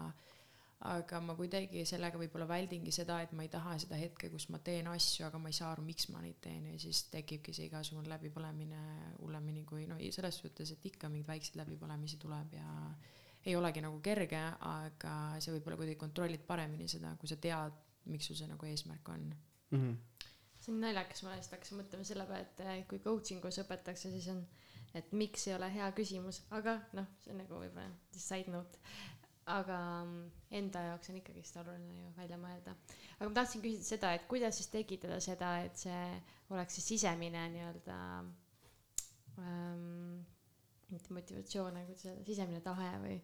aga ma kuidagi sellega võib-olla väldingi seda, et ma ei taha seda hetke, kus ma teen asju, aga ma ei saa aru, miks ma neid teen ja siis tekibki see igasugune läbipõlemine hullemini kui no i- selles suhtes, et ikka mingeid väikseid läbipõlemisi tuleb ja ei olegi nagu kerge, aga sa võib-olla kuidagi kontrollid paremini seda, kui sa tead, miks sul see nagu eesmärk on. -hmm. see on naljakas, ma lihtsalt hakkasin mõtlema selle peale, et eh, kui coaching us õpetatakse, siis on, et miks ei ole hea küsimus, aga noh, see on nagu võib-olla side note. aga mm, enda jaoks on ikkagist oluline ju välja mõelda. aga ma tahtsin küsida seda, et kuidas siis tekitada seda, et see oleks see sisemine nii-öelda ähm,, mitte motivatsioon, aga kuidas öelda, sisemine tahe või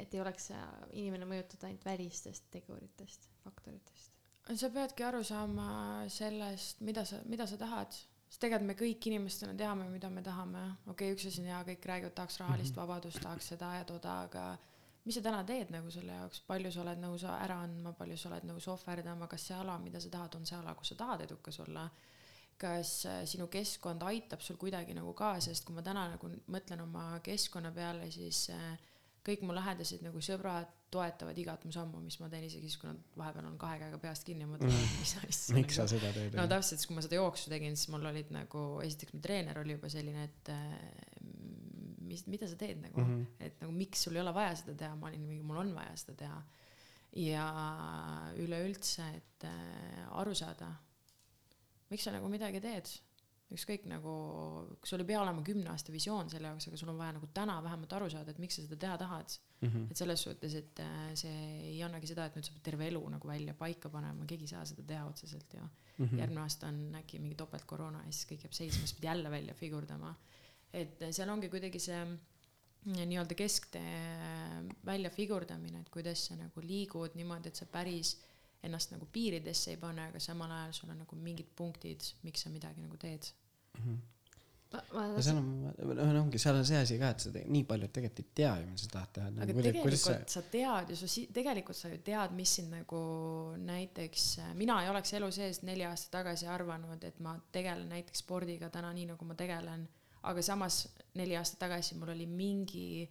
et ei oleks see inimene mõjutatud ainult välistest teguritest, faktoritest. sa peadki aru saama sellest, mida sa, mida sa tahad. Sest tegelikult me kõik inimestena teame, mida me tahame. okei okay,, üks asi on hea, kõik räägivad, tahaks rahalist mm -hmm. vabadust, tahaks seda ja toda, aga mis sa täna teed nagu selle jaoks, palju sa oled nõus ära andma, palju sa oled nõus ohverdama, kas see ala, mida sa tahad, on see ala, kus sa tahad edukas olla kas äh, sinu keskkond aitab sul kuidagi nagu kaasa, sest kui ma täna nagu mõtlen oma keskkonna peale, siis äh, kõik mu lähedased nagu sõbrad toetavad igat mu sammu, mis ma teen, isegi siis, kui nad vahepeal on kahe käega peast kinni ja mõtlevad mm., mis asja. miks sa seda teed? no täpselt, siis kui ma seda jooksu tegin, siis mul olid nagu, esiteks mu treener oli juba selline, et äh, mis, mida sa teed nagu mm. -hmm. et nagu miks sul ei ole vaja seda teha, ma olin mingi, mul on vaja seda teha. ja üleüldse, et äh, aru saada, miks sa nagu midagi teed ükskõik nagu, sul ei pea olema kümne aasta visioon selle jaoks, aga sul on vaja nagu täna vähemalt aru saada, et miks sa seda teha tahad. Mhm. et selles suhtes, et äh, see ei annagi seda, et nüüd sa pead terve elu nagu välja paika panema, keegi ei saa seda teha otseselt ju. Mhm. järgmine aasta on äkki mingi topeltkoroona ja siis kõik jääb seisma, siis pead jälle välja figurdama. et äh, seal ongi kuidagi see mm, nii-öelda kesktee välja figurdamine, et kuidas sa nagu liigud niimoodi, et sa päris ennast nagu piiridesse ei pane, aga samal ajal sul on nagu mingid punktid, miks sa midagi nagu teed. ma, ma no seal on, no ongi, seal on see asi ka, et sa te, nii palju tegelikult ei tea ju, mida sa tahad teha. aga tegelikult sa tead ju, sa si-, tegelikult sa ju tead, mis sind nagu näiteks, mina ei oleks elu sees neli aastat tagasi arvanud, et ma tegelen näiteks spordiga täna nii, nagu ma tegelen, aga samas neli aastat tagasi mul oli mingi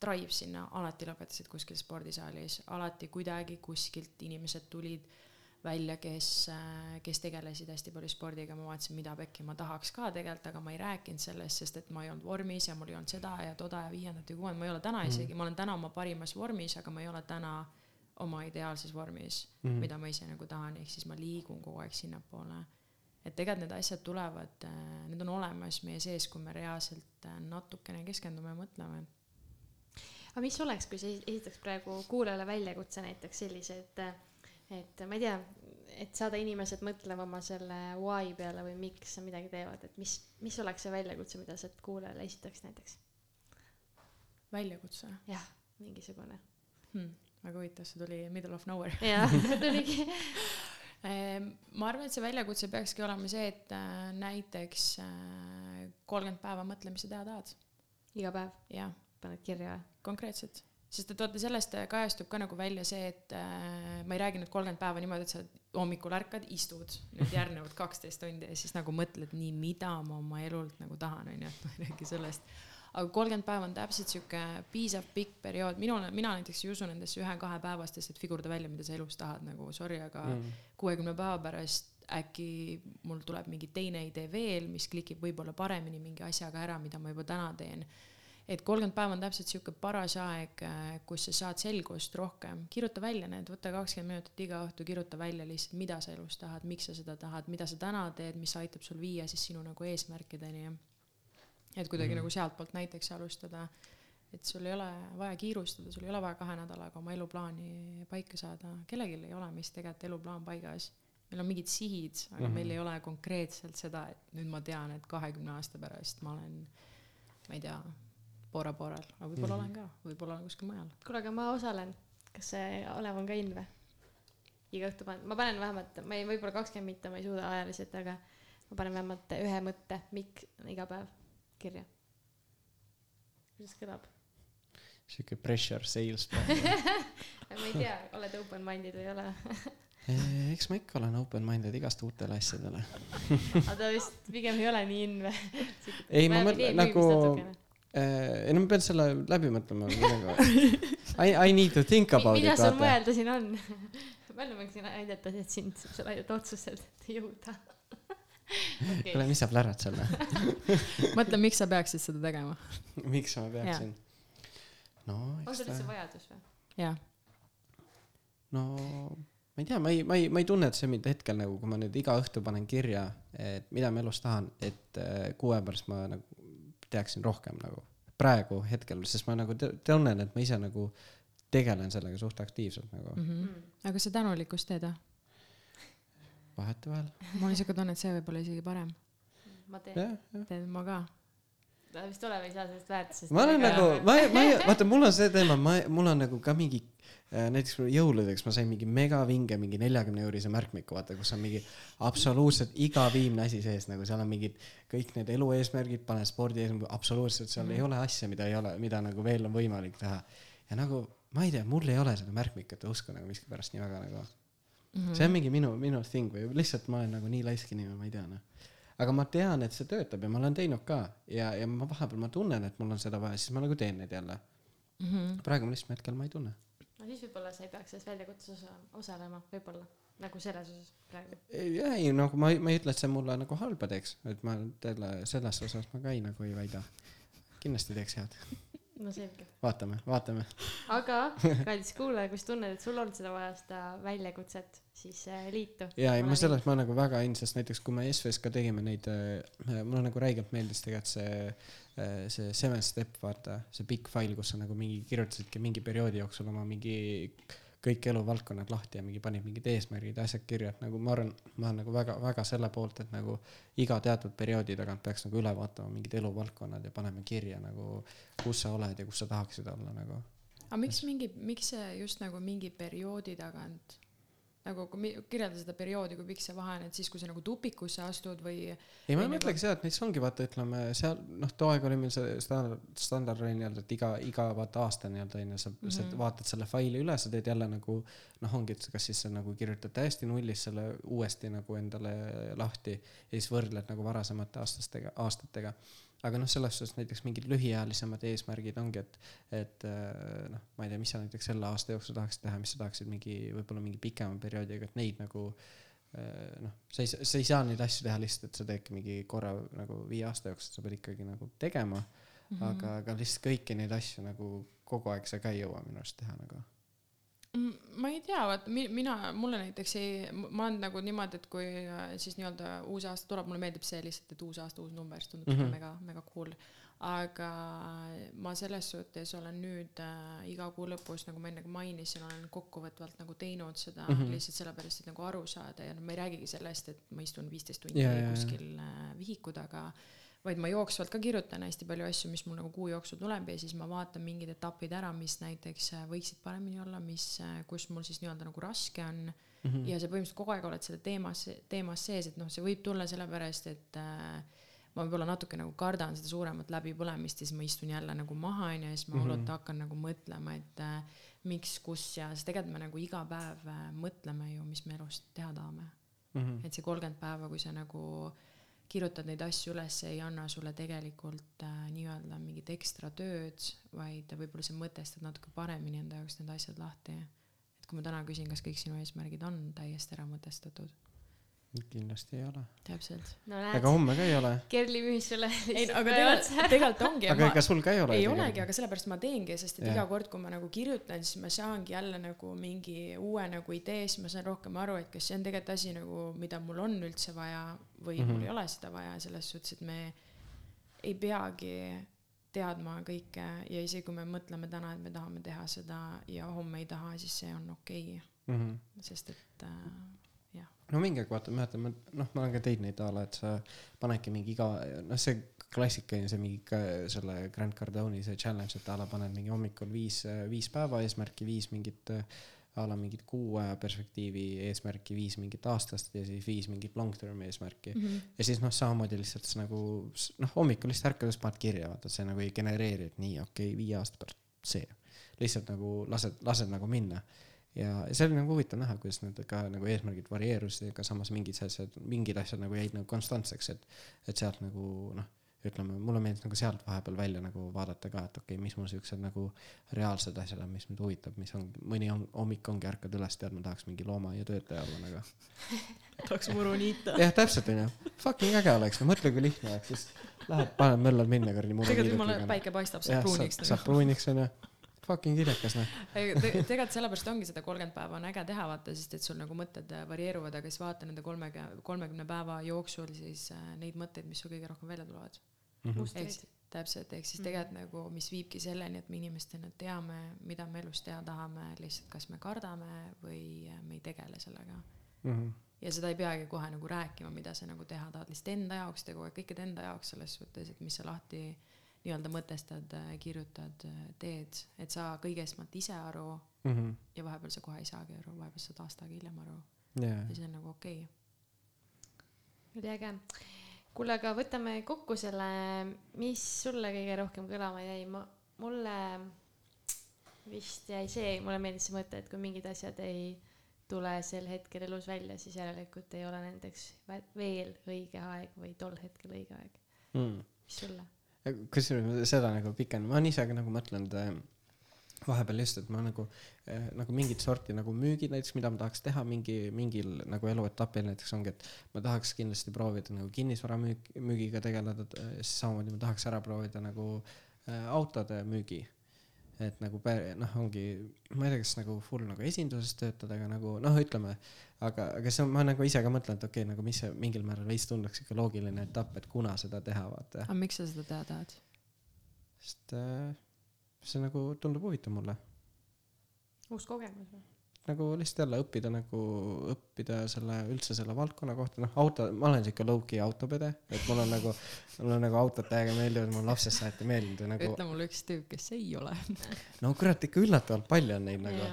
drive sinna, alati lõpetasid kuskil spordisaalis, alati kuidagi kuskilt inimesed tulid välja, kes, kes tegelesid hästi palju spordiga, ma vaatasin, mida pekki ma tahaks ka tegelikult, aga ma ei rääkinud sellest, sest et ma ei olnud vormis ja mul ei olnud seda ja toda ja viiendat ja kuuendat, ma ei ole täna isegi, ma olen täna oma parimas vormis, aga ma ei ole täna oma ideaalses vormis mm. -hmm. mida ma ise nagu tahan, ehk siis ma liigun kogu aeg sinnapoole. et tegelikult need asjad tulevad, need on olemas meie sees, kui me reaalselt äh, natukene keskendume ja mõtleme. aga mis oleks, kui sa esitaks praegu kuulajale väljakutse näiteks sellise, et, et ma ei tea, et saada inimesed mõtlema oma selle why peale või miks sa midagi teevad, et mis, mis oleks see väljakutse, mida sa kuulajale esitaks näiteks? väljakutse jah, mingisugune. hmm,. väga huvitav, see tuli middle of nowhere. jah, tuligi. Ma arvan, et see väljakutse peakski olema see, et äh, näiteks kolmkümmend päeva mõtle, mis sa teha tahad. iga päev jah, paned kirja konkreetselt. Sest et vaata, sellest äh, kajastub ka nagu välja see, et äh, ma ei räägi nüüd kolmkümmend päeva niimoodi, et sa hommikul ärkad, istud nüüd järgnevad kaksteist tundi ja siis nagu mõtled nii, mida ma oma elult nagu tahan, onju, et ma ei räägi sellest. aga kolmkümmend päeva on täpselt sihuke piisav pikk periood, minul, mina näiteks ei usu nendesse ühe-kahepäevastesse, et figurda välja, mida sa elus tahad nagu sorry, aga Mm. kuuekümne päeva pärast äkki mul tuleb mingi teine idee veel, mis klikib võib-olla paremini mingi asjaga ära, mida ma juba täna teen. Et kolmkümmend päeva on täpselt sihuke paras aeg, kus sa saad selgust rohkem, kirjuta välja need, võta kakskümmend minutit iga õhtu, kirjuta välja lihtsalt, mida sa elus tahad, miks sa seda tahad, mida sa täna teed, mis aitab sul viia siis sinu nagu eesmärkideni. et kuidagi mm. Mhm. nagu sealtpoolt näiteks alustada, et sul ei ole vaja kiirustada, sul ei ole vaja kahe nädalaga oma eluplaani paika saada, kellelgi ei ole meist tegelikult eluplaan paigas meil on mingid sihid, aga mm. -hmm. meil ei ole konkreetselt seda, et nüüd ma tean, et kahekümne aasta pärast ma olen, ma ei tea, Bora Boral, aga võib-olla mm -hmm. olen ka, võib-olla olen kuskil mujal. kuule, aga ma osalen. kas see Olev on ka in või? iga õhtu panen, ma panen vähemalt, ma ei, võib-olla kakskümmend mitte, ma ei suuda ajaliselt, aga ma panen vähemalt ühe mõtte, miks iga päev kirja. kuidas kõlab? sihuke pressure sales. ma ei tea, oled open-minded või ei ole? eks ma ikka olen open-minded igast uutele asjadele. aga ta vist pigem ei ole nii in või? Ei, ma mõtlen nagu- ei no ma pean selle läbi mõtlema. I, I need to think about mida it, sul vaata. mõelda siin on? palju ma võiksin aidata, et sind selle ainult otsuselt jõuda? okei kuule, mis sa plärad seal või? mõtle, miks sa peaksid seda tegema. miks ma peaksin? no on sul üldse, vajadus või? jah, no ma ei tea, ma ei, ma ei, ma ei tunne, et see mind hetkel nagu, kui ma nüüd iga õhtu panen kirja, et mida ma elus tahan, et äh, kuu aja pärast ma nagu teaksin rohkem nagu praegu hetkel, sest ma nagu tunnen, et ma ise nagu tegelen sellega suht aktiivselt nagu mm. -hmm. aga kas sa tänulikkust teed või? vahetevahel. mul on siuke tunne, et see võib olla isegi parem. ma teen. teed ma ka. Ta vist Olev ei saa sellest väärtusest. ma olen nagu, ma ma ei, vaata, mul on see teema, ma, mul on nagu ka mingi äh, näiteks jõuludeks ma sain mingi megavinge mingi neljakümne eurise märkmiku, vaata, kus on mingi absoluutselt iga viimne asi sees, nagu seal on mingid kõik need elu eesmärgid, pane spordi eesmärgid, absoluutselt seal mm. ei ole asja, mida ei ole, mida nagu veel on võimalik teha. ja nagu ma ei tea, mul ei ole seda märkmikute usku nagu miskipärast nii väga nagu Mm see on mingi minu, minu thing või lihtsalt ma olen nagu nii laisk inimene, ma ei tea noh. Aga ma tean, et see töötab ja ma olen teinud ka ja, ja ma vahepeal ma tunnen, et mul on seda vaja, siis ma nagu teen neid jälle. -hmm. praegu ma lihtsalt hetkel ma ei tunne. no siis võib-olla sa ei peaks selles väljakutses osa- osalema, võib-olla. nagu selles osas praegu. ei, ei nagu ma, ma ei ütle, et see mulle nagu halba teeks, et ma selle, selles osas ma ka ei nagu ei väida. kindlasti teeks head, no selge. vaatame, vaatame. aga, kallis kuulaja, kui sa tunned, et sul on seda vaja, seda väljakutset, siis äh, liitu. ja, ei ma selles ma nagu väga in, sest näiteks kui me SVS ka tegime neid, mulle nagu räigelt meeldis tegelikult see, see seven step, vaata, see pikk fail, kus sa nagu mingi kirjutasidki mingi perioodi jooksul oma mingi kõik eluvaldkonnad lahti ja mingi panid mingid eesmärgid ja asjad kirja, et nagu ma arvan, ma olen nagu väga-väga selle poolt, et nagu iga teatud perioodi tagant peaks nagu üle vaatama mingid eluvaldkonnad ja panema kirja nagu, kus sa oled ja kus sa tahaksid olla nagu. aga miks mingi, miks see just nagu mingi perioodi tagant nagu kui kirjelda seda perioodi, kui pikk see vahe on, et siis, kui sa nagu tupikusse astud või ei, ma Või mõtlegi seda, et näiteks ongi vaata, ütleme seal noh, too aeg oli meil see standard, standard oli nii-öelda, et iga, iga vaata aasta nii-öelda onju, sa mm, -hmm. sa vaatad selle faili üle, sa teed jälle nagu noh, ongi, et kas siis sa nagu kirjutad täiesti nullist selle uuesti nagu endale lahti ja siis võrdled nagu varasemate aastastega, aastatega. Aga noh, selles suhtes näiteks mingid lühiajalisemad eesmärgid ongi, et, et äh, noh, ma ei tea, mis sa näiteks selle aasta jooksul tahaksid teha, mis sa tahaksid mingi võib-olla mingi pikema perioodiga, et neid nagu äh, noh, sa ei, sa ei saa neid asju teha lihtsalt, et sa teedki mingi korra nagu viie aasta jooksul, sa pead ikkagi nagu tegema mm, -hmm. aga, aga lihtsalt kõiki neid asju nagu kogu aeg sa ka ei jõua minu arust teha nagu. Mm, ma ei tea, vaata mi- mina, mulle näiteks ei, ma olen nagu niimoodi, et kui äh, siis nii-öelda uus aasta tuleb, mulle meeldib see lihtsalt, et uus aasta, uus number, see tundub mm. -hmm. mega, mega cool. aga ma selles suhtes olen nüüd äh, iga kuu lõpus, nagu ma enne ka mainisin, olen kokkuvõtvalt nagu teinud seda mm. -hmm. lihtsalt sellepärast, et nagu aru saada ja no ma ei räägigi sellest, et ma istun viisteist tundi ja. kuskil äh, vihiku taga vaid ma jooksvalt ka kirjutan hästi palju asju, mis mul nagu kuu jooksul tuleb ja siis ma vaatan mingid etapid ära, mis näiteks äh, võiksid paremini olla, mis, kus mul siis nii-öelda nagu raske on mm. -hmm. ja sa põhimõtteliselt kogu aeg oled selle teemas, teemas sees, et noh, see võib tulla sellepärast, et äh, ma võib-olla natuke nagu kardan seda suuremat läbipõlemist ja siis ma istun jälle nagu maha onju ja siis ma hullult mm -hmm. hakkan nagu mõtlema, et äh, miks, kus ja sest tegelikult me nagu iga päev äh, mõtleme ju, mis me elus teha tahame Mhm. et see kolmkümmend päeva, kui sa nagu kirjutad neid asju üles, ei anna sulle tegelikult äh, nii-öelda mingit ekstra tööd, vaid võib-olla sa mõtestad natuke paremini enda jaoks need asjad lahti. et kui ma täna küsin, kas kõik sinu eesmärgid on täiesti ära mõtestatud, kindlasti ei ole. täpselt. no aga näed, homme ka ei ole. Kerli müüs sulle ei, aga tegelikult, tegelikult ongi. aga ega sul ka ei ole. ei olegi, aga sellepärast ma teengi, sest et Jah. iga kord, kui ma nagu kirjutan, siis ma saangi jälle nagu mingi uue nagu idee, siis ma saan rohkem aru, et kas see on tegelikult asi nagu, mida mul on üldse vaja või mm -hmm. Mul ei ole seda vaja, selles suhtes, et me ei peagi teadma kõike ja isegi kui me mõtleme täna, et me tahame teha seda ja homme ei taha, siis see on okei okay,, Mhm. sest et äh, no mingi aeg vaata, mäletan, ma noh, ma olen ka teinud neid a la, et sa panedki mingi iga, noh, see klassikaline see mingi selle Grand Cardone'i see challenge, et a la paned mingi hommikul viis, viis päeva eesmärki, viis mingit a la mingit kuu aja perspektiivi eesmärki, viis mingit aastast ja siis viis mingit long term eesmärki mm. -hmm. ja siis noh, samamoodi lihtsalt s- nagu noh, hommikul lihtsalt ärkades paned kirja, vaata, et see nagu ei genereeri, et nii, okei okay,, viie aasta pärast see. lihtsalt nagu lased, lased nagu minna. Ja see oli nagu huvitav näha, kuidas need ka nagu eesmärgid varieerusid, aga samas mingid asjad, mingid asjad nagu jäid nagu konstantseks, et, et sealt nagu noh, ütleme, mulle meeldis nagu sealt vahepeal välja nagu vaadata ka, et okei okay,, mis mul siuksed nagu reaalsed asjad on, mis mind huvitab, mis on, mõni on, hommik ongi, ärkad üles, tead, ma tahaks mingi loomaiatöötaja olla nagu. tahaks muru niita. jah, täpselt onju, fucking äge oleks, no mõtle, kui lihtne oleks, siis lähed, paned möllad minna kuradi muru tegelikult jumala päike paistab, saab pruuniks saab, saab pruuniks onju, fucking kirekas noh. Ei, te- tegelikult sellepärast ongi seda kolmkümmend päeva on äge teha, vaata, sest et sul nagu mõtted äh, varieeruvad, aga siis vaata nende kolmega, kolmekümne päeva jooksul siis äh, neid mõtteid, mis sul kõige rohkem välja tulevad. Mhm. mustrid. täpselt, ehk siis tegelikult nagu, mis viibki selleni, et me inimestena teame, mida me elus teha tahame, lihtsalt kas me kardame või äh, me ei tegele sellega. Mhm. ja seda ei peagi kohe nagu rääkima, mida sa nagu teha tahad, lihtsalt enda jaoks aeg kõikide enda jaoks selles suhtes, et mis sa lahti nii-öelda mõtestad, kirjutad, teed, et sa kõige esmalt ise aru Mhm. ja vahepeal sa kohe ei saagi aru, vahepeal saad aasta aega hiljem aru jaa ja, see on nagu okei oli äge. kuule, aga võtame kokku selle, mis sulle kõige rohkem kõlama jäi, ma, mulle vist jäi see, mulle meeldis see mõte, et kui mingid asjad ei tule sel hetkel elus välja, siis järelikult ei ole nendeks veel õige aeg või tol hetkel õige aeg. mm.. mis sulle? Kusjuures ma seda nagu pikem, ma olen ise ka nagu mõtlenud äh, vahepeal just, et ma nagu äh, nagu mingit sorti nagu müügid näiteks, mida ma tahaks teha mingi mingil nagu eluetapil näiteks ongi, et ma tahaks kindlasti proovida nagu kinnisvaramüük, müügiga tegeleda, siis samamoodi ma tahaks ära proovida nagu äh, autode müügi. Et nagu noh, ongi, ma ei tea, kas nagu full nagu esinduses töötada, aga nagu noh, ütleme, aga, aga see on, ma nagu ise ka mõtlen, et okei okay,, nagu mis see mingil määral veits tunduks ikka loogiline etapp, et kuna seda teha, vaata aga miks sa seda teha tahad? sest äh, see nagu tundub huvitav mulle. uus kogemus või? Nagu lihtsalt jälle õppida nagu, õppida selle üldse selle valdkonna kohta, noh auto, ma olen siuke low-key autopede, et mul on nagu, mulle nagu autod täiega meeldivad, mul lapsest saati meeldinud ja nagu ütle mulle üks tüüp, kes ei ole. no kurat, ikka üllatavalt palju on neid nagu,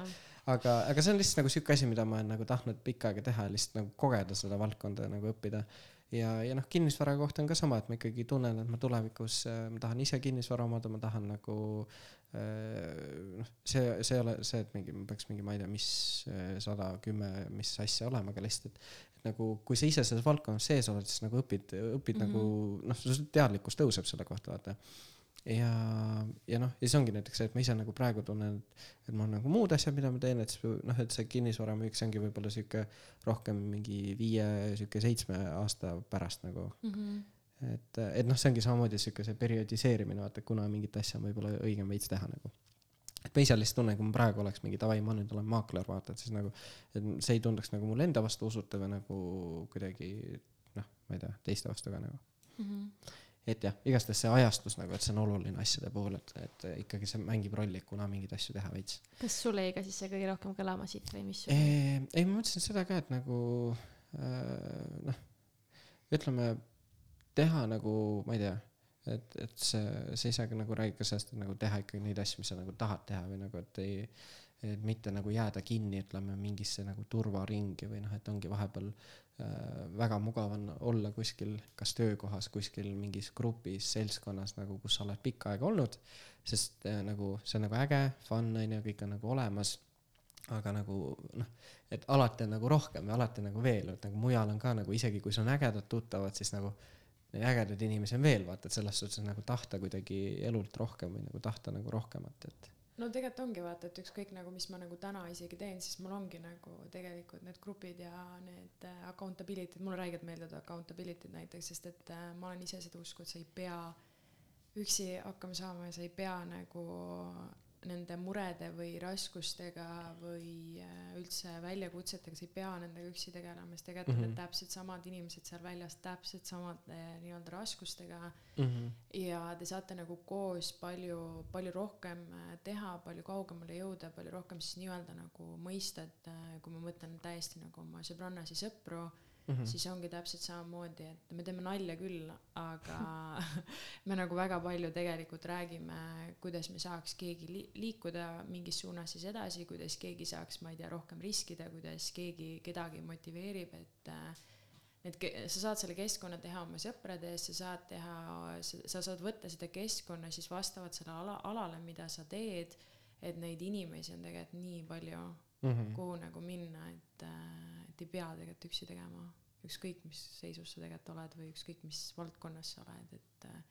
aga, aga see on lihtsalt nagu siuke asi, mida ma olen nagu tahtnud pikka aega teha, lihtsalt nagu kogeda seda valdkonda ja nagu õppida. ja, ja noh, kinnisvara kohta on ka sama, et ma ikkagi tunnen, et ma tulevikus äh, ma tahan ise kinnisvara omada, ma tahan nagu äh, noh, see, see ei ole see, et mingi ma peaks mingi, ma ei tea, mis äh, sada kümme, mis asja olema, aga lihtsalt, et et nagu kui sa ise selles valdkonnas sees oled, siis nagu õpid, õpid mm -hmm. nagu noh, su teadlikkus tõuseb selle kohta, vaata ja, ja noh, ja see ongi näiteks see, et ma ise nagu praegu tunnen, et mul on nagu muud asjad, mida ma teen, et siis noh, et see kinnisvaramüük, see ongi võib-olla sihuke rohkem mingi viie, sihuke seitsme aasta pärast nagu. et, et noh, see ongi samamoodi sihuke see periodiseerimine, vaata, kuna mingit asja on võib-olla õigem veits teha nagu. et ma ise lihtsalt tunnen, kui ma praegu oleks mingi davai, ma nüüd olen maakler, vaata, et siis nagu, et see ei tunduks nagu mulle enda vastu usutav ja nagu kuidagi noh, ma ei tea, teiste vastu ka nagu et jah, igastahes see ajastus nagu, et see on oluline asjade puhul, et, et ikkagi see mängib rolli, kuna mingeid asju teha veits. kas sul jäi ka siis see kõige rohkem kõlama siit või mis sul? ei, ma mõtlesin seda ka, et nagu äh, noh, ütleme teha nagu, ma ei tea, et, et see, sa ise ka nagu räägid ka sellest, et nagu teha ikkagi neid asju, mis sa nagu tahad teha või nagu, et ei, et mitte nagu jääda kinni, ütleme mingisse nagu turvaringi või noh, et ongi vahepeal äh, väga mugav on olla kuskil, kas töökohas, kuskil mingis grupis, seltskonnas nagu, kus sa oled pikka aega olnud, sest äh, nagu see on nagu äge, fun on ju, kõik on nagu olemas aga nagu noh, et alati on nagu rohkem ja alati nagu veel, et nagu mujal on ka nagu isegi kui sul on ägedad tuttavad, siis nagu neid ägedaid inimesi on veel, vaata, et selles suhtes nagu tahta kuidagi elult rohkem või nagu tahta nagu rohkemat, et no tegelikult ongi vaata, et ükskõik nagu, mis ma nagu täna isegi teen, siis mul ongi nagu tegelikult need grupid ja need äh, accountability'd, mulle räigelt meeldivad accountability'd näiteks, sest et äh, ma olen ise seda usku, et sa ei pea üksi hakkama saama ja sa ei pea nagu nende murede või raskustega või äh, üldse väljakutsetega, sa ei pea nendega üksi tegelema, sest tegelikult mm Mhm. -hmm. täpselt samad inimesed seal väljas täpselt samade nii-öelda raskustega mm. -hmm. ja te saate nagu koos palju, palju rohkem äh, teha, palju kaugemale jõuda, palju rohkem siis nii-öelda nagu mõista, et äh, kui ma mõtlen täiesti nagu oma sõbrannasi, sõpru, mm, -hmm. siis ongi täpselt samamoodi, et me teeme nalja küll, aga me nagu väga palju tegelikult räägime, kuidas me saaks keegi li liikuda mingis suunas siis edasi, kuidas keegi saaks, ma ei tea, rohkem riskida, kuidas keegi kedagi motiveerib, et et sa saad selle keskkonna teha oma sõprade ees, sa saad teha, sa saad võtta seda keskkonna siis vastavalt sellele ala, alale, mida sa teed, et neid inimesi on tegelikult nii palju mm, -hmm. kuhu nagu minna, et äh, et ei pea tegelikult üksi tegema, ükskõik mis seisus sa tegelikult oled või ükskõik mis valdkonnas sa oled, et äh,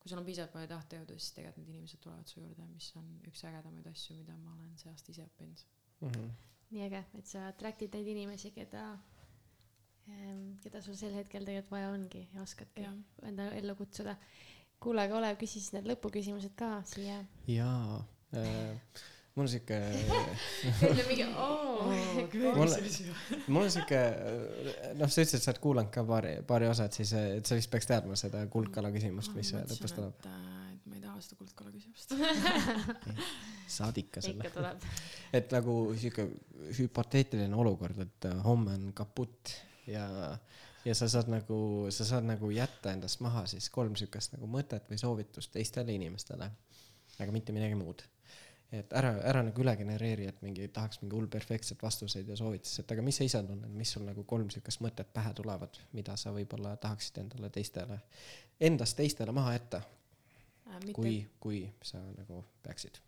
kui sul on piisavalt palju tahtejõudu, siis tegelikult need inimesed tulevad su juurde, mis on üks ägedamaid asju, mida ma olen see aasta ise õppinud mm. -hmm. nii äge, et sa attract'id neid inimesi, keda, ähm, keda sul sel hetkel tegelikult vaja ongi ja oskadki ja. enda ellu kutsuda. kuule, aga Olev küsis need lõpuküsimused ka siia. jaa äh, mul on siuke. ütle mingi oo. mul, on siuke, noh, sa ütlesid, et sa oled kuulanud ka paari, paari osa, et siis, et sa vist peaks teadma seda kuldkala küsimust, mis lõpus tuleb. et ma ei taha seda kuldkala küsimust saad ikka selle. ikka tuleb. et nagu siuke hüpoteetiline olukord, et homme on kaputt ja ja sa saad nagu, sa saad nagu jätta endast maha siis kolm siukest nagu mõtet või soovitust teistele inimestele, aga mitte midagi muud et ära, ära nagu üle genereeri, et mingi tahaks mingi hull perfektset vastuseid ja soovitusi, et aga mis sa ise tunned, mis sul nagu kolm siukest mõtet pähe tulevad, mida sa võib-olla tahaksid endale teistele, endast teistele maha jätta äh,? kui, kui sa nagu peaksid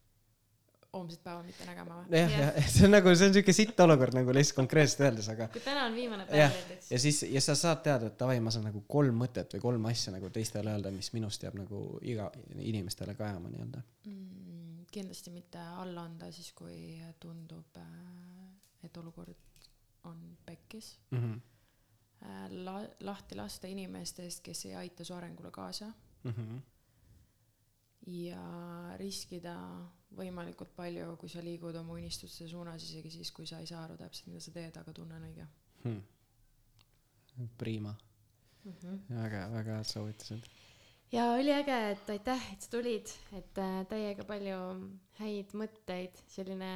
homset päeva mitte nägema või? jah, jah, see on nagu, see on siuke sitt olukord nagu lihtsalt konkreetselt öeldes, aga. kui täna on viimane päev näiteks. ja siis, ja sa saad teada, et davai, ma saan nagu kolm mõtet või kolm asja nagu teistele öelda, mis minust jääb nagu iga inimestele kajama nii-öelda mm kindlasti mitte alla anda siis, kui tundub, äh, et olukord on pekkis mm. -hmm. La-, lahti lasta inimestest, kes ei aita su arengule kaasa mm. -hmm. ja riskida võimalikult palju, kui sa liigud oma unistuste suunas, isegi siis, kui sa ei saa aru täpselt, mida sa teed, aga tunne on õige hmm.. Prima mm. -hmm. väga, väga head soovitused ja üliäge, et aitäh, et sa tulid, et äh, täiega palju häid mõtteid, selline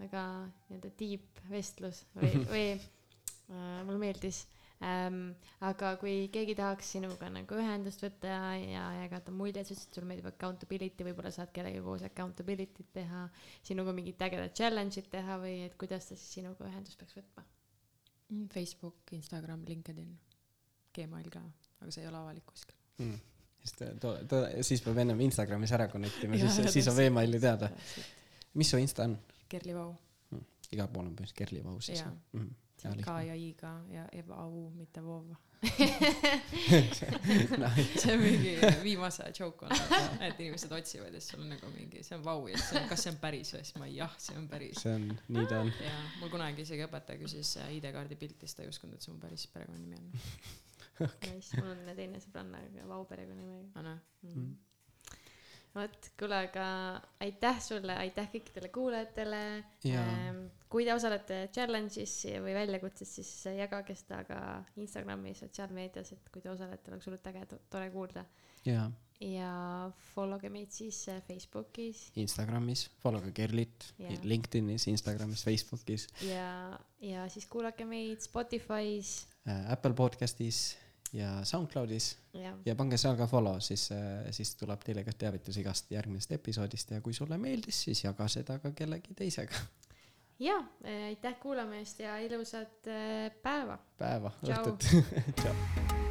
väga nii-öelda deep vestlus või, või äh, mulle meeldis ähm,. aga kui keegi tahaks sinuga nagu ühendust võtta ja, ja jagada muljeid, sa ütlesid, et sulle meeldib accountability, võib-olla saad kellegagi koos accountability't teha, sinuga mingit ägedat challenge'it teha või et kuidas ta siis sinuga ühendust peaks võtma? Mm, Facebook, Instagram, LinkedIn, Gmail ka, aga see ei ole avalik kuskil mm siis ta, ta, ta, siis peab ennem Instagramis ära connect ima, siis, siis on emaili teada. mis su Insta on? Kerli Vau hmm.. igal pool on põhimõtteliselt Kerli Vau siis. Mm. K ja I-ga ja Eva Au, mitte Vov see on mingi viimase joke olnud, et inimesed otsivad ja siis sul on nagu mingi, see on vau ja siis on, kas see on päris või siis ma jah, see on päris. see on, nii ta on. ja mul kunagi isegi õpetaja küsis ID-kaardi pilti, siis ta ei uskunud, et see mu päris perekonnanimi on okay.. nice, mul on teine sõbranna Vau perekonnanimega. anna mm. mm.. vot, kuule, aga aitäh sulle, aitäh kõikidele kuulajatele. Ähm, kui te osalete challenge'is või väljakutses, siis jagage seda ka Instagrami sotsiaalmeedias, et kui te osalete, oleks hullult äge, tore kuulda. ja, ja follow ge meid siis äh, Facebookis. Instagramis, follow ge Kerlit, LinkedInis, Instagramis, Facebookis. ja, ja siis kuulake meid Spotify's äh,, Apple podcast'is ja SoundCloudis ja, ja pange seal ka follow, siis, äh, siis tuleb teile ka teavitus igast järgmisest episoodist ja kui sulle meeldis, siis jaga seda ka kellegi teisega. ja äh, aitäh kuulamast ja ilusat äh, päeva. päeva, õhtut. tšau